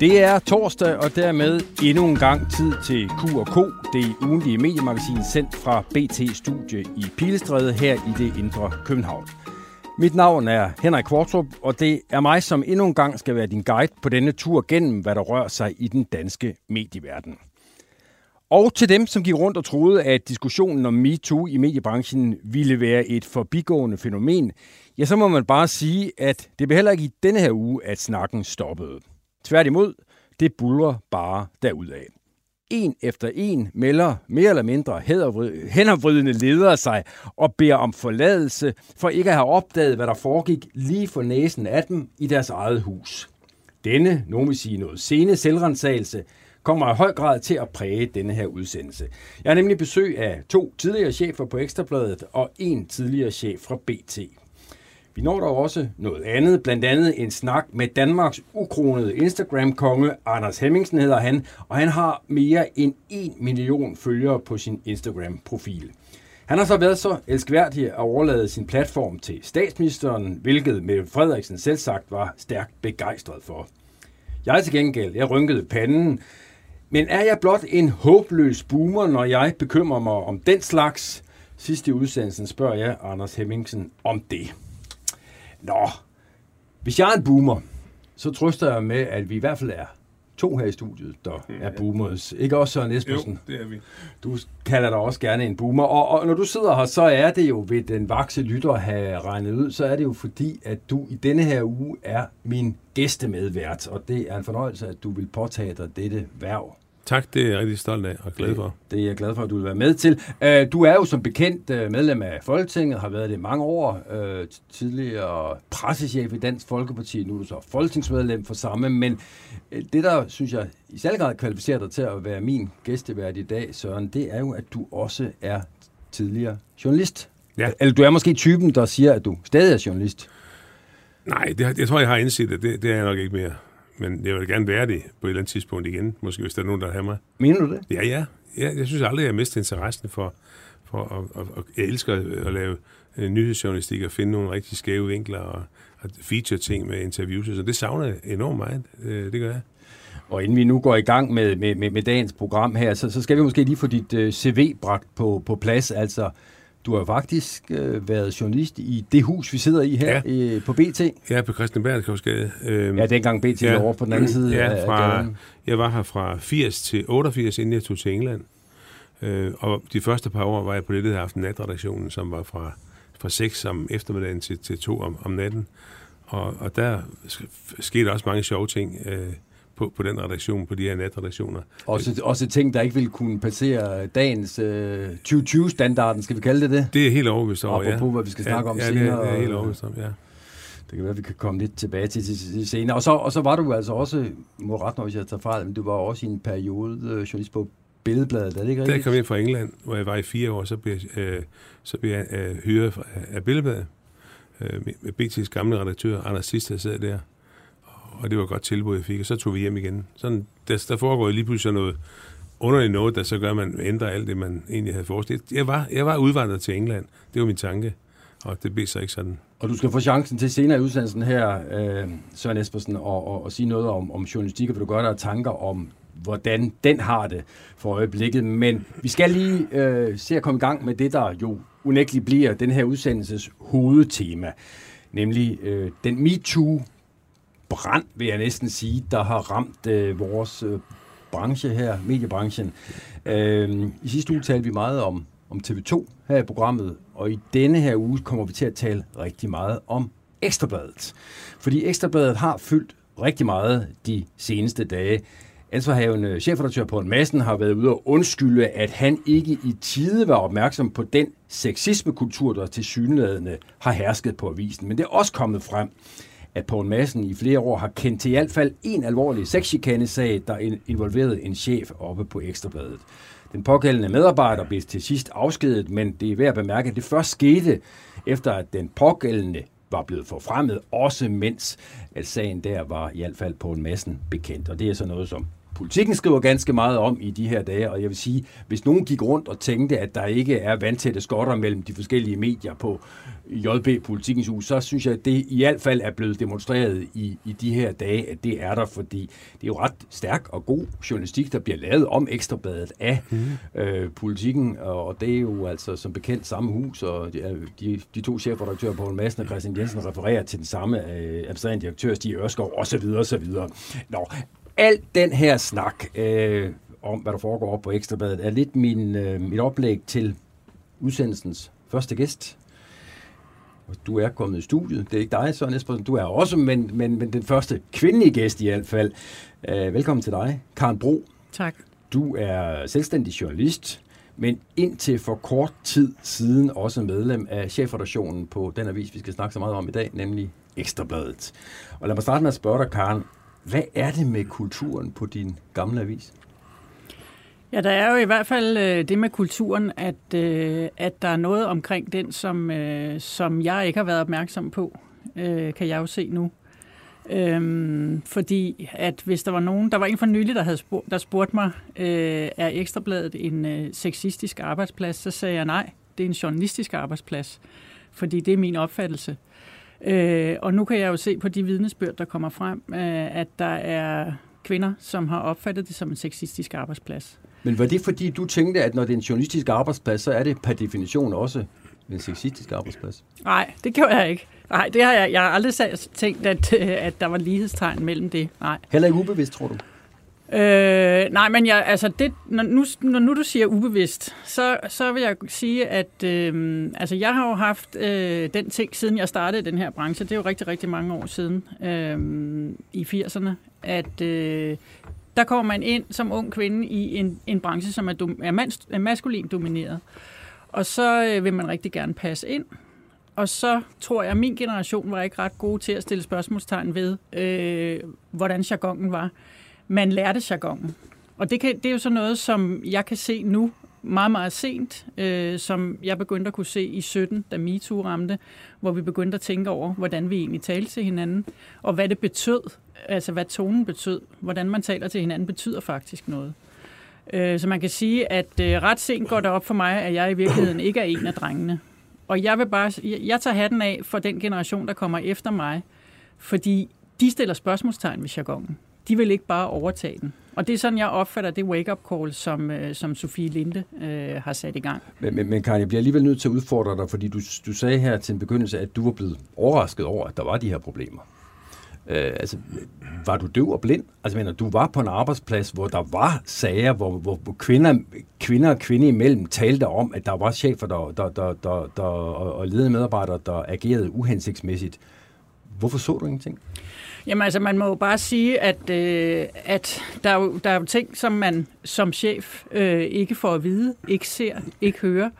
Det er torsdag, og dermed endnu en gang tid til Q&K, det ugentlige mediemagasin sendt fra BT Studie i Pilestræde her i det indre København. Mit navn er Henrik Kvartrup, og det er mig, som endnu en gang skal være din guide på denne tur gennem, hvad der rører sig i den danske medieverden. Og til dem, som gik rundt og troede, at diskussionen om MeToo i mediebranchen ville være et forbigående fænomen, ja, så må man bare sige, at det blev heller ikke i denne her uge, at snakken stoppede. Tværtimod, det bulrer bare derudad. En efter en melder mere eller mindre hændervridende ledere sig og beder om forladelse for ikke at have opdaget, hvad der foregik lige for næsen af dem i deres eget hus. Denne, nogen vil sige noget sene selvrensagelse, kommer i høj grad til at præge denne her udsendelse. Jeg har nemlig besøg af to tidligere chefer på Ekstrabladet og en tidligere chef fra BT. Vi når dog også noget andet, blandt andet en snak med Danmarks ukronede Instagram-konge, Anders Hemmingsen hedder han, og han har mere end 1 million følgere på sin Instagram-profil. Han har så været så elskværdig at overlade sin platform til statsministeren, hvilket med Frederiksen selv sagt var stærkt begejstret for. Jeg til gengæld, jeg rynkede panden, men er jeg blot en håbløs boomer, når jeg bekymrer mig om den slags? Sidste udsendelsen spørger jeg Anders Hemmingsen om det. Nå, hvis jeg er en boomer, så trøster jeg med, at vi i hvert fald er to her i studiet, der ja. er boomers. Ikke også, Søren Espersen? Jo, det er vi. Du kalder dig også gerne en boomer. Og, og når du sidder her, så er det jo ved den vakse lytter have regnet ud, så er det jo fordi, at du i denne her uge er min gæstemedvært. Og det er en fornøjelse, at du vil påtage dig dette værv. Tak, det er jeg rigtig stolt af og glad for. Det, det er jeg glad for, at du vil være med til. Øh, du er jo som bekendt øh, medlem af Folketinget, har været det i mange år, øh, tidligere pressechef i Dansk Folkeparti, nu er du så folketingsmedlem for samme, men det der, synes jeg, i særlig grad kvalificerer dig til at være min gæstevært i dag, Søren, det er jo, at du også er tidligere journalist. Ja. Eller du er måske typen, der siger, at du stadig er journalist. Nej, det, jeg tror, jeg har indset, at det, det er jeg nok ikke mere men jeg vil gerne være det på et eller andet tidspunkt igen, måske hvis der er nogen, der har mig. Mener du det? Ja, ja. ja jeg synes aldrig, jeg har mistet interessen for, for at, at, at, jeg elsker at lave uh, nyhedsjournalistik og finde nogle rigtig skæve vinkler og, og feature ting med interviews, så det savner jeg enormt meget. Uh, det gør jeg. Og inden vi nu går i gang med, med, med, med dagens program her, så, så skal vi måske lige få dit uh, CV bragt på, på plads. Altså, du har faktisk øh, været journalist i det hus, vi sidder i her ja. øh, på BT. Ja, på Christian Bergskovsgade. Øh, ja, dengang BT ja, var over på den anden side ja, fra, af Jeg var her fra 80 til 88, inden jeg tog til England. Øh, og de første par år var jeg på det, der haft natredaktionen, som var fra, fra 6 om eftermiddagen til, til 2 om, om natten. Og, og der skete også mange sjove ting. Øh, på, på den redaktion, på de her netredaktioner. Også, også ting, der ikke vil kunne passere dagens øh, 2020-standarden, skal vi kalde det det? Det er helt overbevist over, ja. på, hvad vi skal snakke ja, om ja, senere. Ja, det er helt overbevist om, ja. Det kan være, at vi kan komme lidt tilbage til, til senere. Og så, og så var du altså også, må ret nok, hvis jeg tager fejl, men du var også i en periode øh, journalist på Billedbladet, er det ikke rigtigt? Da jeg kom ind fra England, hvor jeg var i fire år, så blev, øh, så blev jeg øh, hyret af Billedbladet. Øh, med BT's gamle redaktør, Anders Sister, sad der og det var et godt tilbud, jeg fik, og så tog vi hjem igen. Sådan, der, der foregår lige pludselig noget underligt noget, der så gør, at man ændrer alt det, man egentlig havde forestillet. Jeg var, jeg var udvandret til England. Det var min tanke, og det blev så ikke sådan. Og du skal få chancen til senere i udsendelsen her, øh, Søren Espersen, og, og, og sige noget om, om journalistik, og vil du gøre dig tanker om, hvordan den har det for øjeblikket. Men vi skal lige øh, se at komme i gang med det, der jo unægteligt bliver den her udsendelses hovedtema, nemlig øh, den MeToo brand, vil jeg næsten sige, der har ramt øh, vores øh, branche her, mediebranchen. Øh, I sidste uge talte vi meget om, om TV2 her i programmet, og i denne her uge kommer vi til at tale rigtig meget om Ekstrabladet. Fordi Ekstrabladet har fyldt rigtig meget de seneste dage. Ansvarhavende chefredaktør på en massen har været ude og undskylde, at han ikke i tide var opmærksom på den sexismekultur, der til synlædende har hersket på avisen. Men det er også kommet frem, at Poul Madsen i flere år har kendt til i hvert fald en alvorlig sexchikanesag, der involverede en chef oppe på Ekstrabladet. Den pågældende medarbejder blev til sidst afskedet, men det er værd at bemærke, at det først skete, efter at den pågældende var blevet forfremmet, også mens at sagen der var i hvert fald på en massen bekendt. Og det er så noget, som politikken skriver ganske meget om i de her dage, og jeg vil sige, hvis nogen gik rundt og tænkte, at der ikke er vandtætte skotter mellem de forskellige medier på JB Politikens Hus, så synes jeg, at det i hvert fald er blevet demonstreret i, i de her dage, at det er der, fordi det er jo ret stærk og god journalistik, der bliver lavet om Ekstrabladet af mm. øh, politikken, og det er jo altså som bekendt samme hus, og de, de, de to chefredaktører, Poul Madsen og Christian Jensen, refererer til den samme øh, administrerende direktør, Stig Ørskov, osv. osv. Nå, alt den her snak øh, om, hvad der foregår op på Ekstrabladet, er lidt min, øh, mit oplæg til udsendelsens første gæst. Du er kommet i studiet. Det er ikke dig, Søren Espersen. Du er også, men, men, men den første kvindelige gæst i hvert fald. Øh, velkommen til dig, Karen Bro. Tak. Du er selvstændig journalist, men indtil for kort tid siden også medlem af chefredaktionen på den avis, vi skal snakke så meget om i dag, nemlig Ekstrabladet. Og lad mig starte med at spørge dig, Karen, hvad er det med kulturen på din gamle avis? Ja, der er jo i hvert fald øh, det med kulturen, at, øh, at der er noget omkring den, som, øh, som jeg ikke har været opmærksom på, øh, kan jeg jo se nu. Øhm, fordi at hvis der var nogen, der var en for nylig, der havde spurgt, der spurgte mig, øh, er Ekstrabladet en øh, sexistisk arbejdsplads, så sagde jeg nej, det er en journalistisk arbejdsplads, fordi det er min opfattelse. Øh, og nu kan jeg jo se på de vidnesbyrd, der kommer frem, øh, at der er kvinder, som har opfattet det som en sexistisk arbejdsplads. Men var det fordi, du tænkte, at når det er en journalistisk arbejdsplads, så er det per definition også en sexistisk arbejdsplads? Nej, det gjorde jeg ikke. Nej, det har jeg, jeg har aldrig tænkt, at, at der var lighedstegn mellem det. Nej. Heller ikke ubevidst, tror du? Øh, nej, men jeg, altså det, når, nu, når nu du siger ubevidst, så, så vil jeg sige, at øh, altså jeg har jo haft øh, den ting, siden jeg startede den her branche, det er jo rigtig, rigtig mange år siden, øh, i 80'erne, at øh, der kommer man ind som ung kvinde i en, en branche, som er, dom, er, mans, er maskulin domineret. Og så øh, vil man rigtig gerne passe ind. Og så tror jeg, at min generation var ikke ret god til at stille spørgsmålstegn ved, øh, hvordan jargonen var man lærte jargonen. Og det, kan, det er jo så noget, som jeg kan se nu meget, meget sent, øh, som jeg begyndte at kunne se i 17, da MeToo ramte, hvor vi begyndte at tænke over, hvordan vi egentlig talte til hinanden, og hvad det betød, altså hvad tonen betød, hvordan man taler til hinanden, betyder faktisk noget. Øh, så man kan sige, at øh, ret sent går det op for mig, at jeg i virkeligheden ikke er en af drengene. Og jeg vil bare, jeg, jeg tager hatten af for den generation, der kommer efter mig, fordi de stiller spørgsmålstegn ved jargonen de vil ikke bare overtage den. Og det er sådan, jeg opfatter det wake-up call, som, øh, som Sofie Linde øh, har sat i gang. Men, men, men Karin, jeg bliver alligevel nødt til at udfordre dig, fordi du, du sagde her til en begyndelse, at du var blevet overrasket over, at der var de her problemer. Øh, altså, var du døv og blind? Altså, mener, du var på en arbejdsplads, hvor der var sager, hvor, hvor, hvor kvinder, kvinder og kvinde imellem talte om, at der var chefer der, der, der, der, der, og, og ledende medarbejdere, der agerede uhensigtsmæssigt. Hvorfor så du ingenting? Jamen altså, man må jo bare sige, at, øh, at der, er jo, der er jo ting, som man som chef øh, ikke får at vide, ikke ser, ikke hører.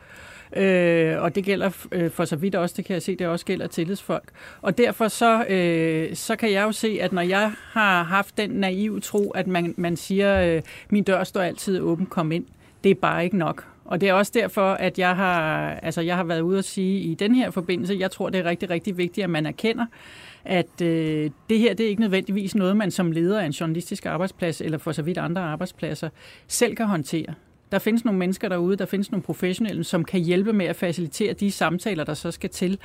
Øh, og det gælder øh, for så vidt også, det kan jeg se, det også gælder tillidsfolk. Og derfor så, øh, så kan jeg jo se, at når jeg har haft den naive tro, at man, man siger, øh, min dør står altid åben, kom ind, det er bare ikke nok. Og det er også derfor, at jeg har, altså jeg har været ude at sige i den her forbindelse, jeg tror, det er rigtig, rigtig vigtigt, at man erkender, at øh, det her det er ikke nødvendigvis noget, man som leder af en journalistisk arbejdsplads, eller for så vidt andre arbejdspladser, selv kan håndtere. Der findes nogle mennesker derude, der findes nogle professionelle, som kan hjælpe med at facilitere de samtaler, der så skal til,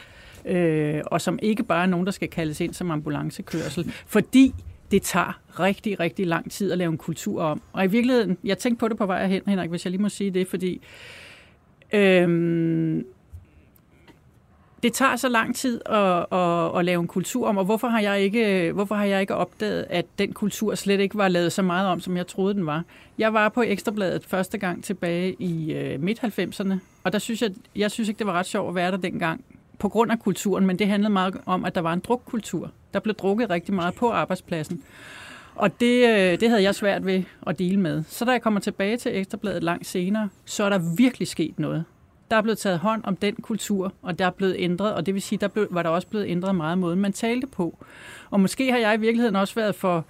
øh, og som ikke bare er nogen, der skal kaldes ind som ambulancekørsel, fordi det tager rigtig, rigtig lang tid at lave en kultur om. Og i virkeligheden, jeg tænkte på det på vej hen, Henrik, hvis jeg lige må sige det, fordi øh, det tager så lang tid at, at, at lave en kultur om, og hvorfor har, jeg ikke, hvorfor har jeg ikke opdaget, at den kultur slet ikke var lavet så meget om, som jeg troede, den var? Jeg var på Ekstrabladet første gang tilbage i øh, midt-90'erne, og der synes jeg, jeg synes ikke, det var ret sjovt at være der dengang, på grund af kulturen, men det handlede meget om, at der var en drukkultur. Der blev drukket rigtig meget på arbejdspladsen. Og det, øh, det havde jeg svært ved at dele med. Så da jeg kommer tilbage til Ekstrabladet langt senere, så er der virkelig sket noget der er blevet taget hånd om den kultur, og der er blevet ændret, og det vil sige, der blev, var der også blevet ændret meget måden, man talte på. Og måske har jeg i virkeligheden også været for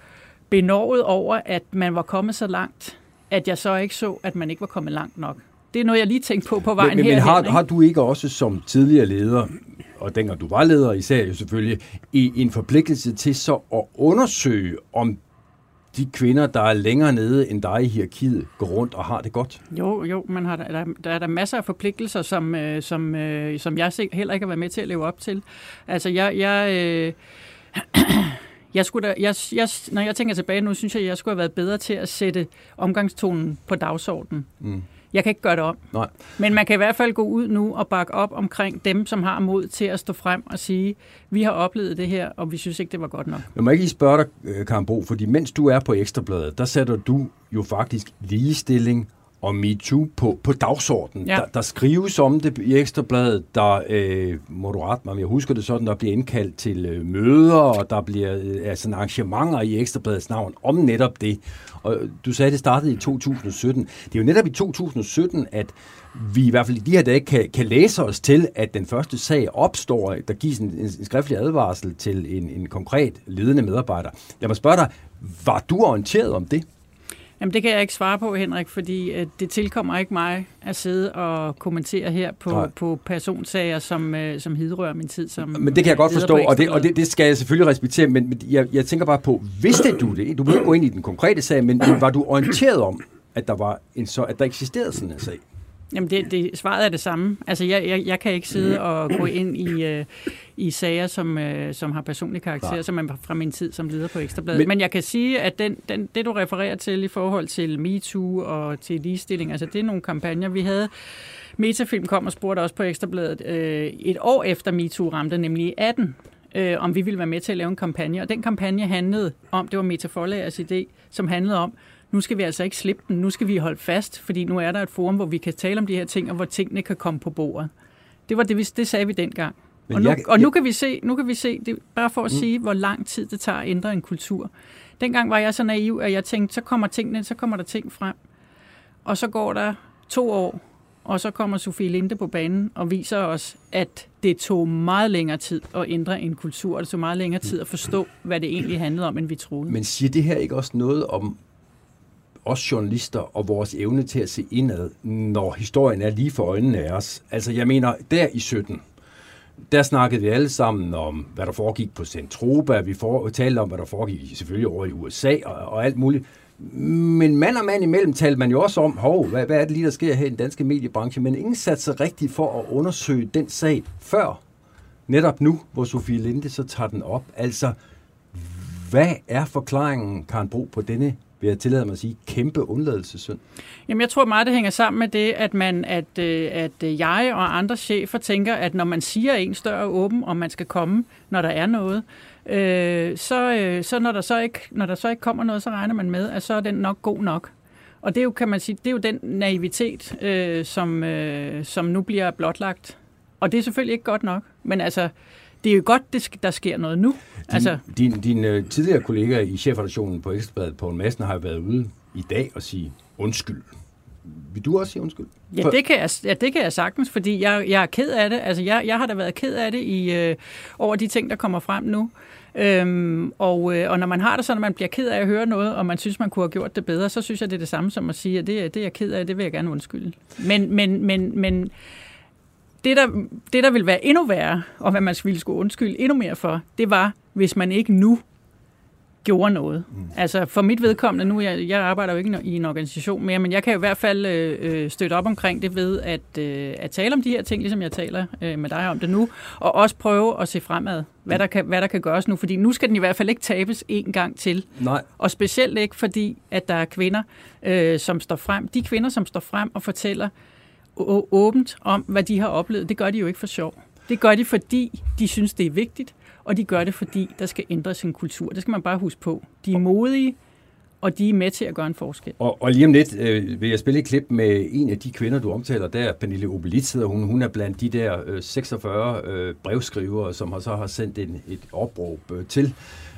benovet over, at man var kommet så langt at jeg så ikke så, at man ikke var kommet langt nok. Det er noget, jeg lige tænkte på på vejen men, men. Men har, har du ikke også som tidligere leder, og dengang du var leder især jo selvfølgelig, i en forpligtelse til så at undersøge, om de kvinder, der er længere nede end dig i hierarkiet, går rundt og har det godt? Jo, jo, man har, der, der er der masser af forpligtelser, som, øh, som, øh, som jeg heller ikke har været med til at leve op til. Altså, jeg... jeg øh, jeg skulle da, jeg, jeg, når jeg tænker tilbage nu, synes jeg, at jeg skulle have været bedre til at sætte omgangstonen på dagsordenen. Mm. Jeg kan ikke gøre det om. Nej. Men man kan i hvert fald gå ud nu og bakke op omkring dem, som har mod til at stå frem og sige, vi har oplevet det her, og vi synes ikke, det var godt nok. Men må jeg ikke lige spørge dig, øh, Karen Bro, fordi mens du er på Ekstrabladet, der sætter du jo faktisk ligestilling og MeToo på, på dagsordenen. Ja. Der, der skrives om det i Ekstrabladet, der, øh, må du rette mig, men jeg husker det sådan, der bliver indkaldt til øh, møder, og der bliver øh, altså arrangementer i Ekstrabladets navn om netop det. Og du sagde, det startede i 2017. Det er jo netop i 2017, at vi i hvert fald i de her dage kan, kan læse os til, at den første sag opstår, der gives en, en skriftlig advarsel til en, en konkret ledende medarbejder. Jeg må spørge dig, var du orienteret om det? Jamen det kan jeg ikke svare på, Henrik, fordi øh, det tilkommer ikke mig at sidde og kommentere her på, på personsager, som, øh, som hidrører min tid som Men det kan jeg godt forstå, og, det, og det, det skal jeg selvfølgelig respektere, men, men jeg, jeg tænker bare på, vidste du det? Du behøver gå ind i den konkrete sag, men, men var du orienteret om, at der, var en så, at der eksisterede sådan en sag? Jamen, det, det, svaret er det samme. Altså, jeg, jeg, jeg kan ikke sidde og gå ind i, øh, i sager, som, øh, som har personlig karakter, Nej. som er fra min tid som leder på Ekstrabladet. Men, Men jeg kan sige, at den, den, det, du refererer til i forhold til MeToo og til ligestilling, altså det er nogle kampagner, vi havde. Metafilm kom og spurgte også på Ekstrabladet øh, et år efter MeToo ramte, nemlig i 18, øh, om vi ville være med til at lave en kampagne. Og den kampagne handlede om, det var Meta Forlagers idé, som handlede om, nu skal vi altså ikke slippe den, nu skal vi holde fast, fordi nu er der et forum, hvor vi kan tale om de her ting, og hvor tingene kan komme på bordet. Det var det, det sagde vi dengang. Men og nu, jeg, og nu kan vi se, nu kan vi se det, bare for at mm. sige, hvor lang tid det tager at ændre en kultur. Dengang var jeg så naiv, at jeg tænkte, så kommer tingene, så kommer der ting frem. Og så går der to år, og så kommer Sofie Linde på banen og viser os, at det tog meget længere tid at ændre en kultur, og det tog meget længere tid at forstå, hvad det egentlig handlede om, end vi troede. Men siger det her ikke også noget om os journalister og vores evne til at se indad, når historien er lige for øjnene af os? Altså, jeg mener, der i 17, der snakkede vi alle sammen om, hvad der foregik på Centropa. Vi for, talte om, hvad der foregik selvfølgelig over i USA og, og alt muligt. Men mand og mand imellem talte man jo også om, hov, hvad, hvad er det lige, der sker her i den danske mediebranche? Men ingen satte sig rigtigt for at undersøge den sag før. Netop nu, hvor Sofie Linde så tager den op. Altså, hvad er forklaringen, Karen Bro, på denne vil jeg tillade mig at sige, kæmpe undladelsessynd? Jamen, jeg tror meget, det hænger sammen med det, at, man, at, øh, at øh, jeg og andre chefer tænker, at når man siger en større åben, om man skal komme, når der er noget, øh, så, øh, så, når der så, ikke, når der så ikke kommer noget, så regner man med, at så er den nok god nok. Og det er jo, kan man sige, det er jo den naivitet, øh, som, øh, som nu bliver blotlagt. Og det er selvfølgelig ikke godt nok, men altså, det er jo godt, det, der sker noget nu. Din, altså, din, din uh, tidligere kollega i chefredaktionen på Ekstrabladet, Poul Madsen, har været ude i dag og sige undskyld. Vil du også sige undskyld? Ja, det kan jeg, ja, det kan jeg sagtens, fordi jeg, jeg er ked af det. Altså, jeg, jeg har da været ked af det i, øh, over de ting, der kommer frem nu. Øhm, og, øh, og når man har det sådan, at man bliver ked af at høre noget, og man synes, man kunne have gjort det bedre, så synes jeg, det er det samme som at sige, at det, det er jeg ked af, det vil jeg gerne undskylde. Men, men, men, men det, der, det, der ville være endnu værre, og hvad man ville skulle undskylde endnu mere for, det var, hvis man ikke nu gjorde noget. Mm. Altså for mit vedkommende, nu jeg, jeg arbejder jo ikke i en organisation mere, men jeg kan i hvert fald øh, støtte op omkring det ved at, øh, at tale om de her ting, ligesom jeg taler øh, med dig om det nu, og også prøve at se fremad, hvad der, kan, hvad der kan gøres nu, fordi nu skal den i hvert fald ikke tabes en gang til. Nej. Og specielt ikke fordi, at der er kvinder, øh, som står frem. De kvinder, som står frem og fortæller, åbent om, hvad de har oplevet. Det gør de jo ikke for sjov. Det gør de, fordi de synes, det er vigtigt, og de gør det, fordi der skal ændres en kultur. Det skal man bare huske på. De er modige, og de er med til at gøre en forskel. Og, og lige om lidt øh, vil jeg spille et klip med en af de kvinder, du omtaler der, Pernille Obelitz hedder hun. Hun er blandt de der øh, 46 øh, brevskrivere, som har så har sendt en, et opråb øh, til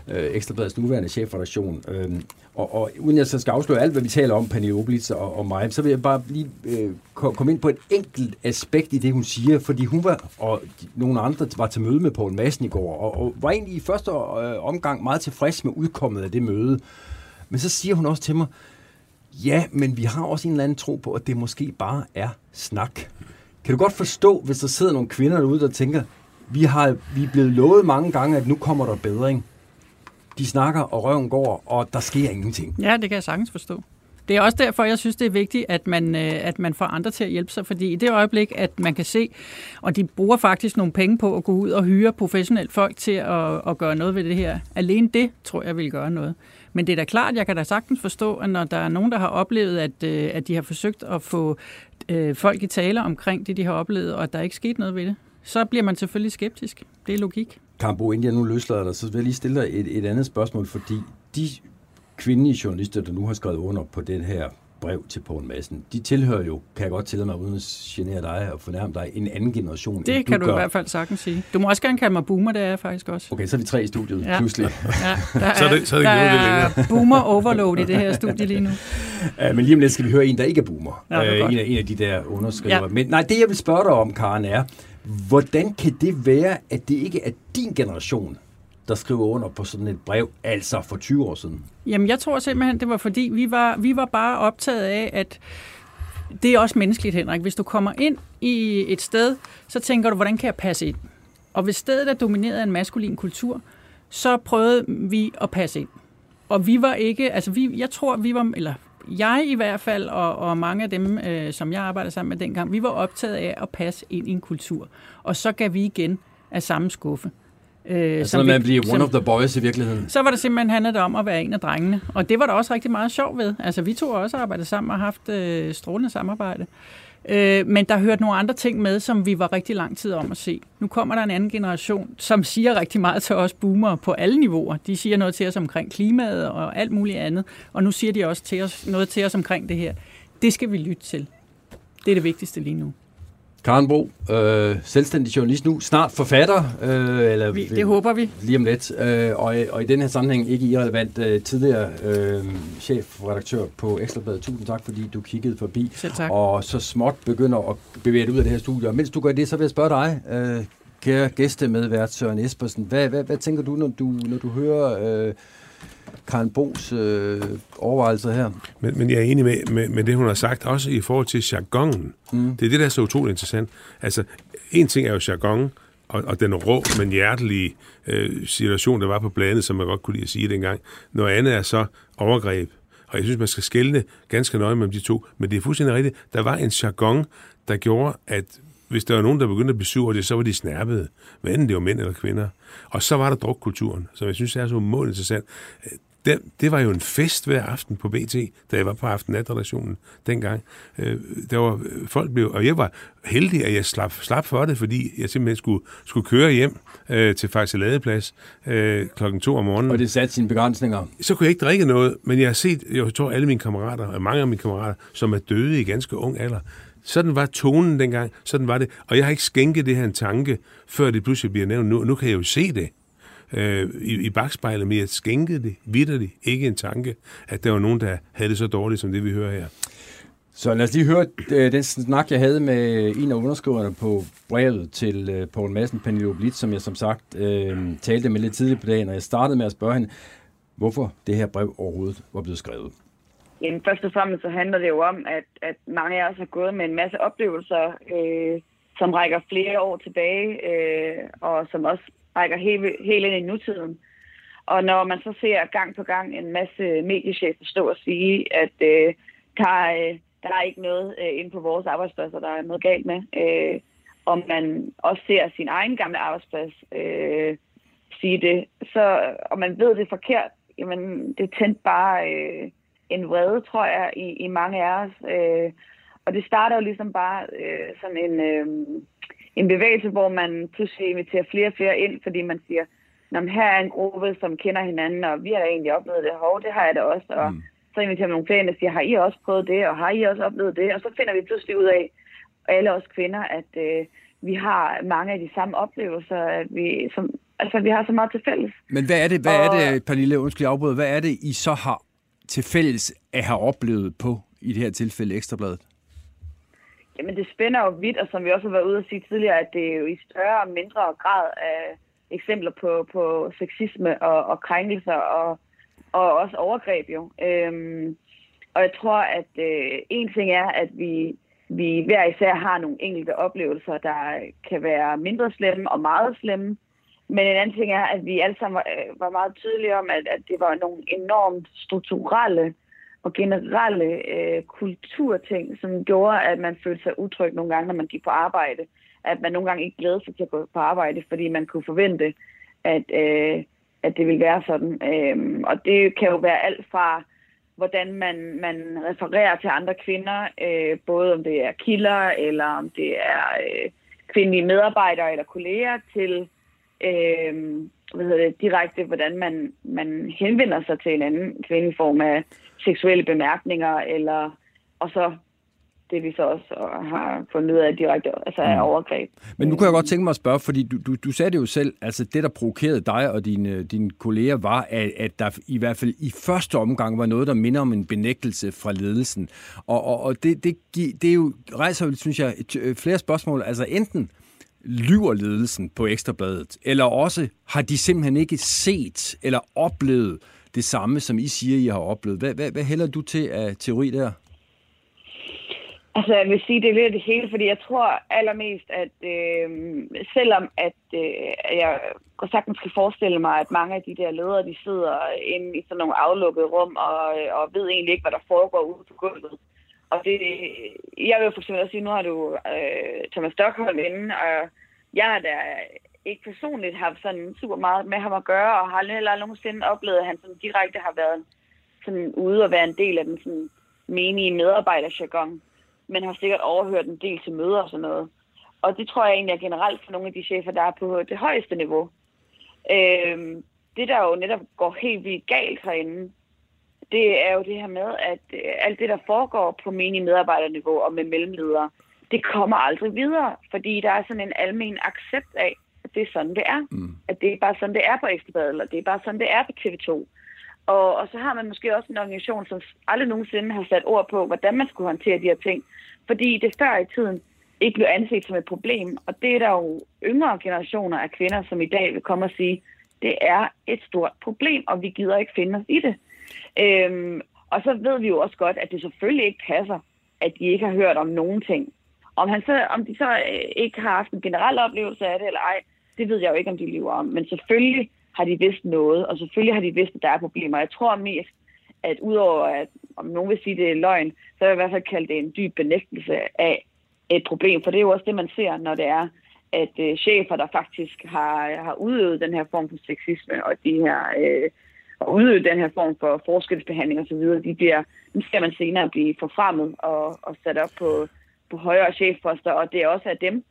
øh, Ekstrabladets nuværende chefredaktion. Øh, og, og uden jeg så skal afsløre alt, hvad vi taler om, Pernille Oblitz og, og mig, så vil jeg bare lige øh, komme ind på et enkelt aspekt i det, hun siger, fordi hun var, og nogle andre var til møde med Poul Madsen i går, og, og var egentlig i første øh, omgang meget tilfreds med udkommet af det møde. Men så siger hun også til mig, Ja, men vi har også en eller anden tro på, at det måske bare er snak. Kan du godt forstå, hvis der sidder nogle kvinder derude, der tænker, vi, har, vi er blevet lovet mange gange, at nu kommer der bedring. De snakker, og røven går, og der sker ingenting. Ja, det kan jeg sagtens forstå. Det er også derfor, jeg synes, det er vigtigt, at man, øh, at man får andre til at hjælpe sig, fordi i det øjeblik, at man kan se, og de bruger faktisk nogle penge på at gå ud og hyre professionelt folk til at, at gøre noget ved det her. Alene det, tror jeg, vil gøre noget. Men det er da klart, jeg kan da sagtens forstå, at når der er nogen, der har oplevet, at, øh, at de har forsøgt at få øh, folk i tale omkring det, de har oplevet, og at der ikke sket noget ved det, så bliver man selvfølgelig skeptisk. Det er logik. Kambo, inden jeg nu løslader dig, så vil jeg lige stille dig et, et andet spørgsmål, fordi de kvindelige journalister, der nu har skrevet under på den her brev til Poul Madsen, de tilhører jo, kan jeg godt tillade mig uden at genere dig og fornærme dig, en anden generation. Det kan du, du i hvert fald sagtens sige. Du må også gerne kalde mig boomer, det er jeg faktisk også. Okay, så er vi tre i studiet ja. pludselig. Ja, der er, så er det, så er det der er boomer overload i det her studie lige nu. Ja, men lige om lidt skal vi høre en, der ikke er boomer. Ja, er uh, en, af, en af de der underskriver. Ja. Men nej, det jeg vil spørge dig om, Karen, er, hvordan kan det være, at det ikke er din generation, der skriver under på sådan et brev, altså for 20 år siden? Jamen, jeg tror simpelthen, det var fordi, vi var, vi var bare optaget af, at det er også menneskeligt, Henrik. Hvis du kommer ind i et sted, så tænker du, hvordan kan jeg passe ind? Og hvis stedet er domineret af en maskulin kultur, så prøvede vi at passe ind. Og vi var ikke, altså vi, jeg tror, vi var, eller jeg i hvert fald, og, og mange af dem, øh, som jeg arbejdede sammen med dengang, vi var optaget af at passe ind i en kultur. Og så gav vi igen af samme skuffe. Øh, altså når man bliver one som, of the boys i virkeligheden? Så var det simpelthen handlet om at være en af drengene. Og det var der også rigtig meget sjov ved. Altså vi to har også arbejdet sammen og haft øh, strålende samarbejde. Øh, men der hørte nogle andre ting med, som vi var rigtig lang tid om at se. Nu kommer der en anden generation, som siger rigtig meget til os boomer på alle niveauer. De siger noget til os omkring klimaet og alt muligt andet. Og nu siger de også til os, noget til os omkring det her. Det skal vi lytte til. Det er det vigtigste lige nu. Karen Bro, øh, selvstændig journalist nu, snart forfatter. Øh, eller, vi, det håber vi. Lige om lidt. Øh, og, og i den her sammenhæng ikke irrelevant øh, tidligere øh, chefredaktør på Ekstrabladet. Tusind tak, fordi du kiggede forbi. Selv tak. Og så småt begynder at bevæge dig ud af det her studie. Og mens du gør det, så vil jeg spørge dig, øh, kære gæste med Søren Espersen. Hvad, hvad, hvad tænker du, når du, når du hører... Øh, Karen Bos øh, overvejelser her. Men, men jeg er enig med, med, med det, hun har sagt, også i forhold til jargonen. Mm. Det er det, der er så utroligt interessant. Altså, en ting er jo jargon, og, og den rå, men hjertelige øh, situation, der var på bladet, som man godt kunne lide at sige dengang. Noget andet er så overgreb. Og jeg synes, man skal skælne ganske nøje mellem de to. Men det er fuldstændig rigtigt. Der var en jargon, der gjorde, at hvis der var nogen, der begyndte at blive sur det, så var de snærpede. Hvad enten det var mænd eller kvinder. Og så var der drukkulturen, som jeg synes er så umådeligt interessant. Det, det var jo en fest hver aften på BT, da jeg var på aften dengang. Øh, der var, folk blev, og jeg var heldig, at jeg slap, slap for det, fordi jeg simpelthen skulle, skulle køre hjem øh, til Faxe Ladeplads øh, klokken to om morgenen. Og det satte sine begrænsninger. Så kunne jeg ikke drikke noget, men jeg har set, jeg tror alle mine kammerater, og mange af mine kammerater, som er døde i ganske ung alder, sådan var tonen dengang, sådan var det. Og jeg har ikke skænket det her en tanke, før det pludselig bliver nævnt. Nu, nu kan jeg jo se det øh, i, i bagspejlet, men jeg skænkede det vidderligt ikke en tanke, at der var nogen, der havde det så dårligt, som det vi hører her. Så lad os lige høre øh, den snak, jeg havde med en af underskriverne på brevet til øh, Poul Madsen, Pernille Blitz, som jeg som sagt øh, talte med lidt tidligt på dagen, og jeg startede med at spørge hende, hvorfor det her brev overhovedet var blevet skrevet. Jamen, først og fremmest så handler det jo om, at, at mange af os har gået med en masse oplevelser, øh, som rækker flere år tilbage, øh, og som også rækker helt, helt ind i nutiden. Og når man så ser gang på gang en masse mediechefer stå og sige, at øh, der, er, der er ikke noget øh, inde på vores arbejdspladser, der er noget galt med, øh, og man også ser sin egen gamle arbejdsplads øh, sige det, så, og man ved det er forkert, jamen det tændte bare øh, en vrede, tror jeg, i, i mange af os. Øh, og det starter jo ligesom bare øh, sådan en... Øh, en bevægelse, hvor man pludselig inviterer flere og flere ind, fordi man siger, Nå, her er en gruppe, som kender hinanden, og vi har da egentlig oplevet det. Hov, det har jeg da også. Og mm. så inviterer man nogle flere ind og siger, har I også prøvet det, og har I også oplevet det? Og så finder vi pludselig ud af, alle os kvinder, at øh, vi har mange af de samme oplevelser, at vi, som, altså, vi har så meget til fælles. Men hvad er det, hvad og, er det Pernille, undskyld afbryde, hvad er det, I så har til fælles at have oplevet på, i det her tilfælde, Ekstrabladet? Jamen det spænder jo vidt, og som vi også har været ude at sige tidligere, at det er jo i større og mindre grad af eksempler på, på sexisme og, og krænkelser og, og også overgreb jo. Øhm, Og jeg tror, at øh, en ting er, at vi, vi hver især har nogle enkelte oplevelser, der kan være mindre slemme og meget slemme. Men en anden ting er, at vi alle sammen var, øh, var meget tydelige om, at, at det var nogle enormt strukturelle og generelle øh, kulturting, som gjorde, at man følte sig utryg nogle gange, når man gik på arbejde. At man nogle gange ikke glædede sig til at gå på arbejde, fordi man kunne forvente, at, øh, at det ville være sådan. Øh, og det kan jo være alt fra, hvordan man, man refererer til andre kvinder, øh, både om det er kilder, eller om det er øh, kvindelige medarbejdere eller kolleger, til øh, hvad hedder det, direkte, hvordan man, man henvender sig til en anden kvinde i form af seksuelle bemærkninger, eller, og så det vi så også har fundet ud af direkte altså af mm. overgreb. Men nu kan jeg godt tænke mig at spørge, fordi du, du, du sagde det jo selv, altså det, der provokerede dig og dine, dine kolleger, var, at, at der i hvert fald i første omgang var noget, der minder om en benægtelse fra ledelsen. Og, og, og det, det, det er jo, rejser, synes jeg, flere spørgsmål. Altså enten lyver ledelsen på Ekstrabladet, eller også har de simpelthen ikke set eller oplevet det samme, som I siger, I har oplevet. Hvad, hvad, hvad hælder du til af teori der? Altså, jeg vil sige, det er lidt det hele, fordi jeg tror allermest, at øh, selvom at øh, jeg sagtens kan forestille mig, at mange af de der ledere, de sidder inde i sådan nogle aflukkede rum og, øh, og ved egentlig ikke, hvad der foregår ude på gulvet. Og det, jeg vil for eksempel også sige, nu har du øh, Thomas Stockholm inde, og jeg er da ikke personligt har sådan super meget med ham at gøre, og har heller aldrig nogensinde oplevet, at han sådan direkte har været sådan ude og være en del af den sådan menige medarbejderjargon, men har sikkert overhørt en del til møder og sådan noget. Og det tror jeg egentlig er generelt for nogle af de chefer, der er på det højeste niveau. Øhm, det, der jo netop går helt vildt galt herinde, det er jo det her med, at øh, alt det, der foregår på menige medarbejderniveau og med mellemledere, det kommer aldrig videre, fordi der er sådan en almen accept af, det er sådan, det er. Mm. At det er bare sådan, det er på Ekstrabladet, eller det er bare sådan, det er på TV2. Og, og så har man måske også en organisation, som aldrig nogensinde har sat ord på, hvordan man skulle håndtere de her ting. Fordi det før i tiden ikke blev anset som et problem. Og det er der jo yngre generationer af kvinder, som i dag vil komme og sige, det er et stort problem, og vi gider ikke finde os i det. Øhm, og så ved vi jo også godt, at det selvfølgelig ikke passer, at de ikke har hørt om nogen ting. Om, han så, om de så øh, ikke har haft en generel oplevelse af det eller ej, det ved jeg jo ikke, om de lever om. Men selvfølgelig har de vidst noget, og selvfølgelig har de vidst, at der er problemer. Jeg tror mest, at udover at om nogen vil sige, det er løgn, så vil jeg i hvert fald kalde det en dyb benægtelse af et problem. For det er jo også det, man ser, når det er, at øh, chefer, der faktisk har, har udøvet den her form for sexisme, og de her øh, og udøvet den her form for forskelsbehandling osv., de bliver, dem skal man senere blive forfremmet og, og sat op på, på højere chefposter, og det er også af dem,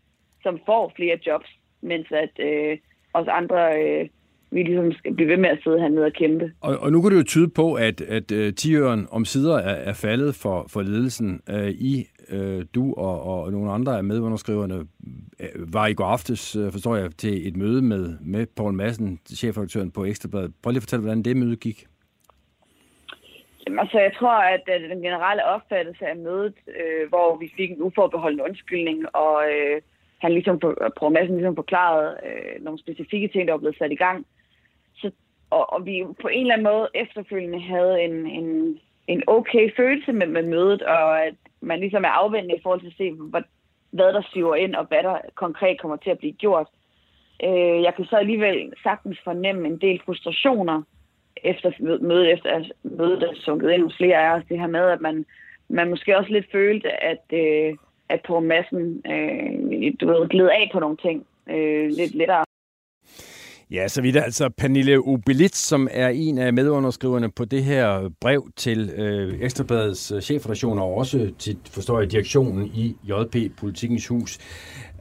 som får flere jobs, mens at øh, os andre øh, vi ligesom skal blive ved med at sidde hernede og kæmpe. Og, og nu kan det jo tyde på, at, at uh, tiøren om sider er, er faldet for, for ledelsen. Uh, I, uh, du og, og nogle andre af medunderskriverne uh, var i går aftes, uh, forstår jeg, til et møde med, med Poul Madsen, chefredaktøren på Ekstrabladet. Prøv lige at fortælle, hvordan det møde gik. Jamen, altså, jeg tror, at den generelle opfattelse af mødet, øh, hvor vi fik en uforbeholden undskyldning, og øh, han ligesom, Poul Madsen ligesom forklarede øh, nogle specifikke ting, der var blevet sat i gang, så, og, og vi på en eller anden måde efterfølgende havde en, en, en okay følelse med, med mødet, og at man ligesom er afvendende i forhold til at se, hvad, hvad der siver ind, og hvad der konkret kommer til at blive gjort. Øh, jeg kan så alligevel sagtens fornemme en del frustrationer efter mødet, efter at mødet er sunket ind hos flere af os, det her med, at man, man måske også lidt følte, at, øh, at på massen øh, du ved, gled af på nogle ting øh, lidt lettere. Ja, så vidt altså Pernille Obelitz, som er en af medunderskriverne på det her brev til øh, Ekstrabladets øh, chefredaktion og også til, forstår jeg, direktionen i JP Politikens Hus.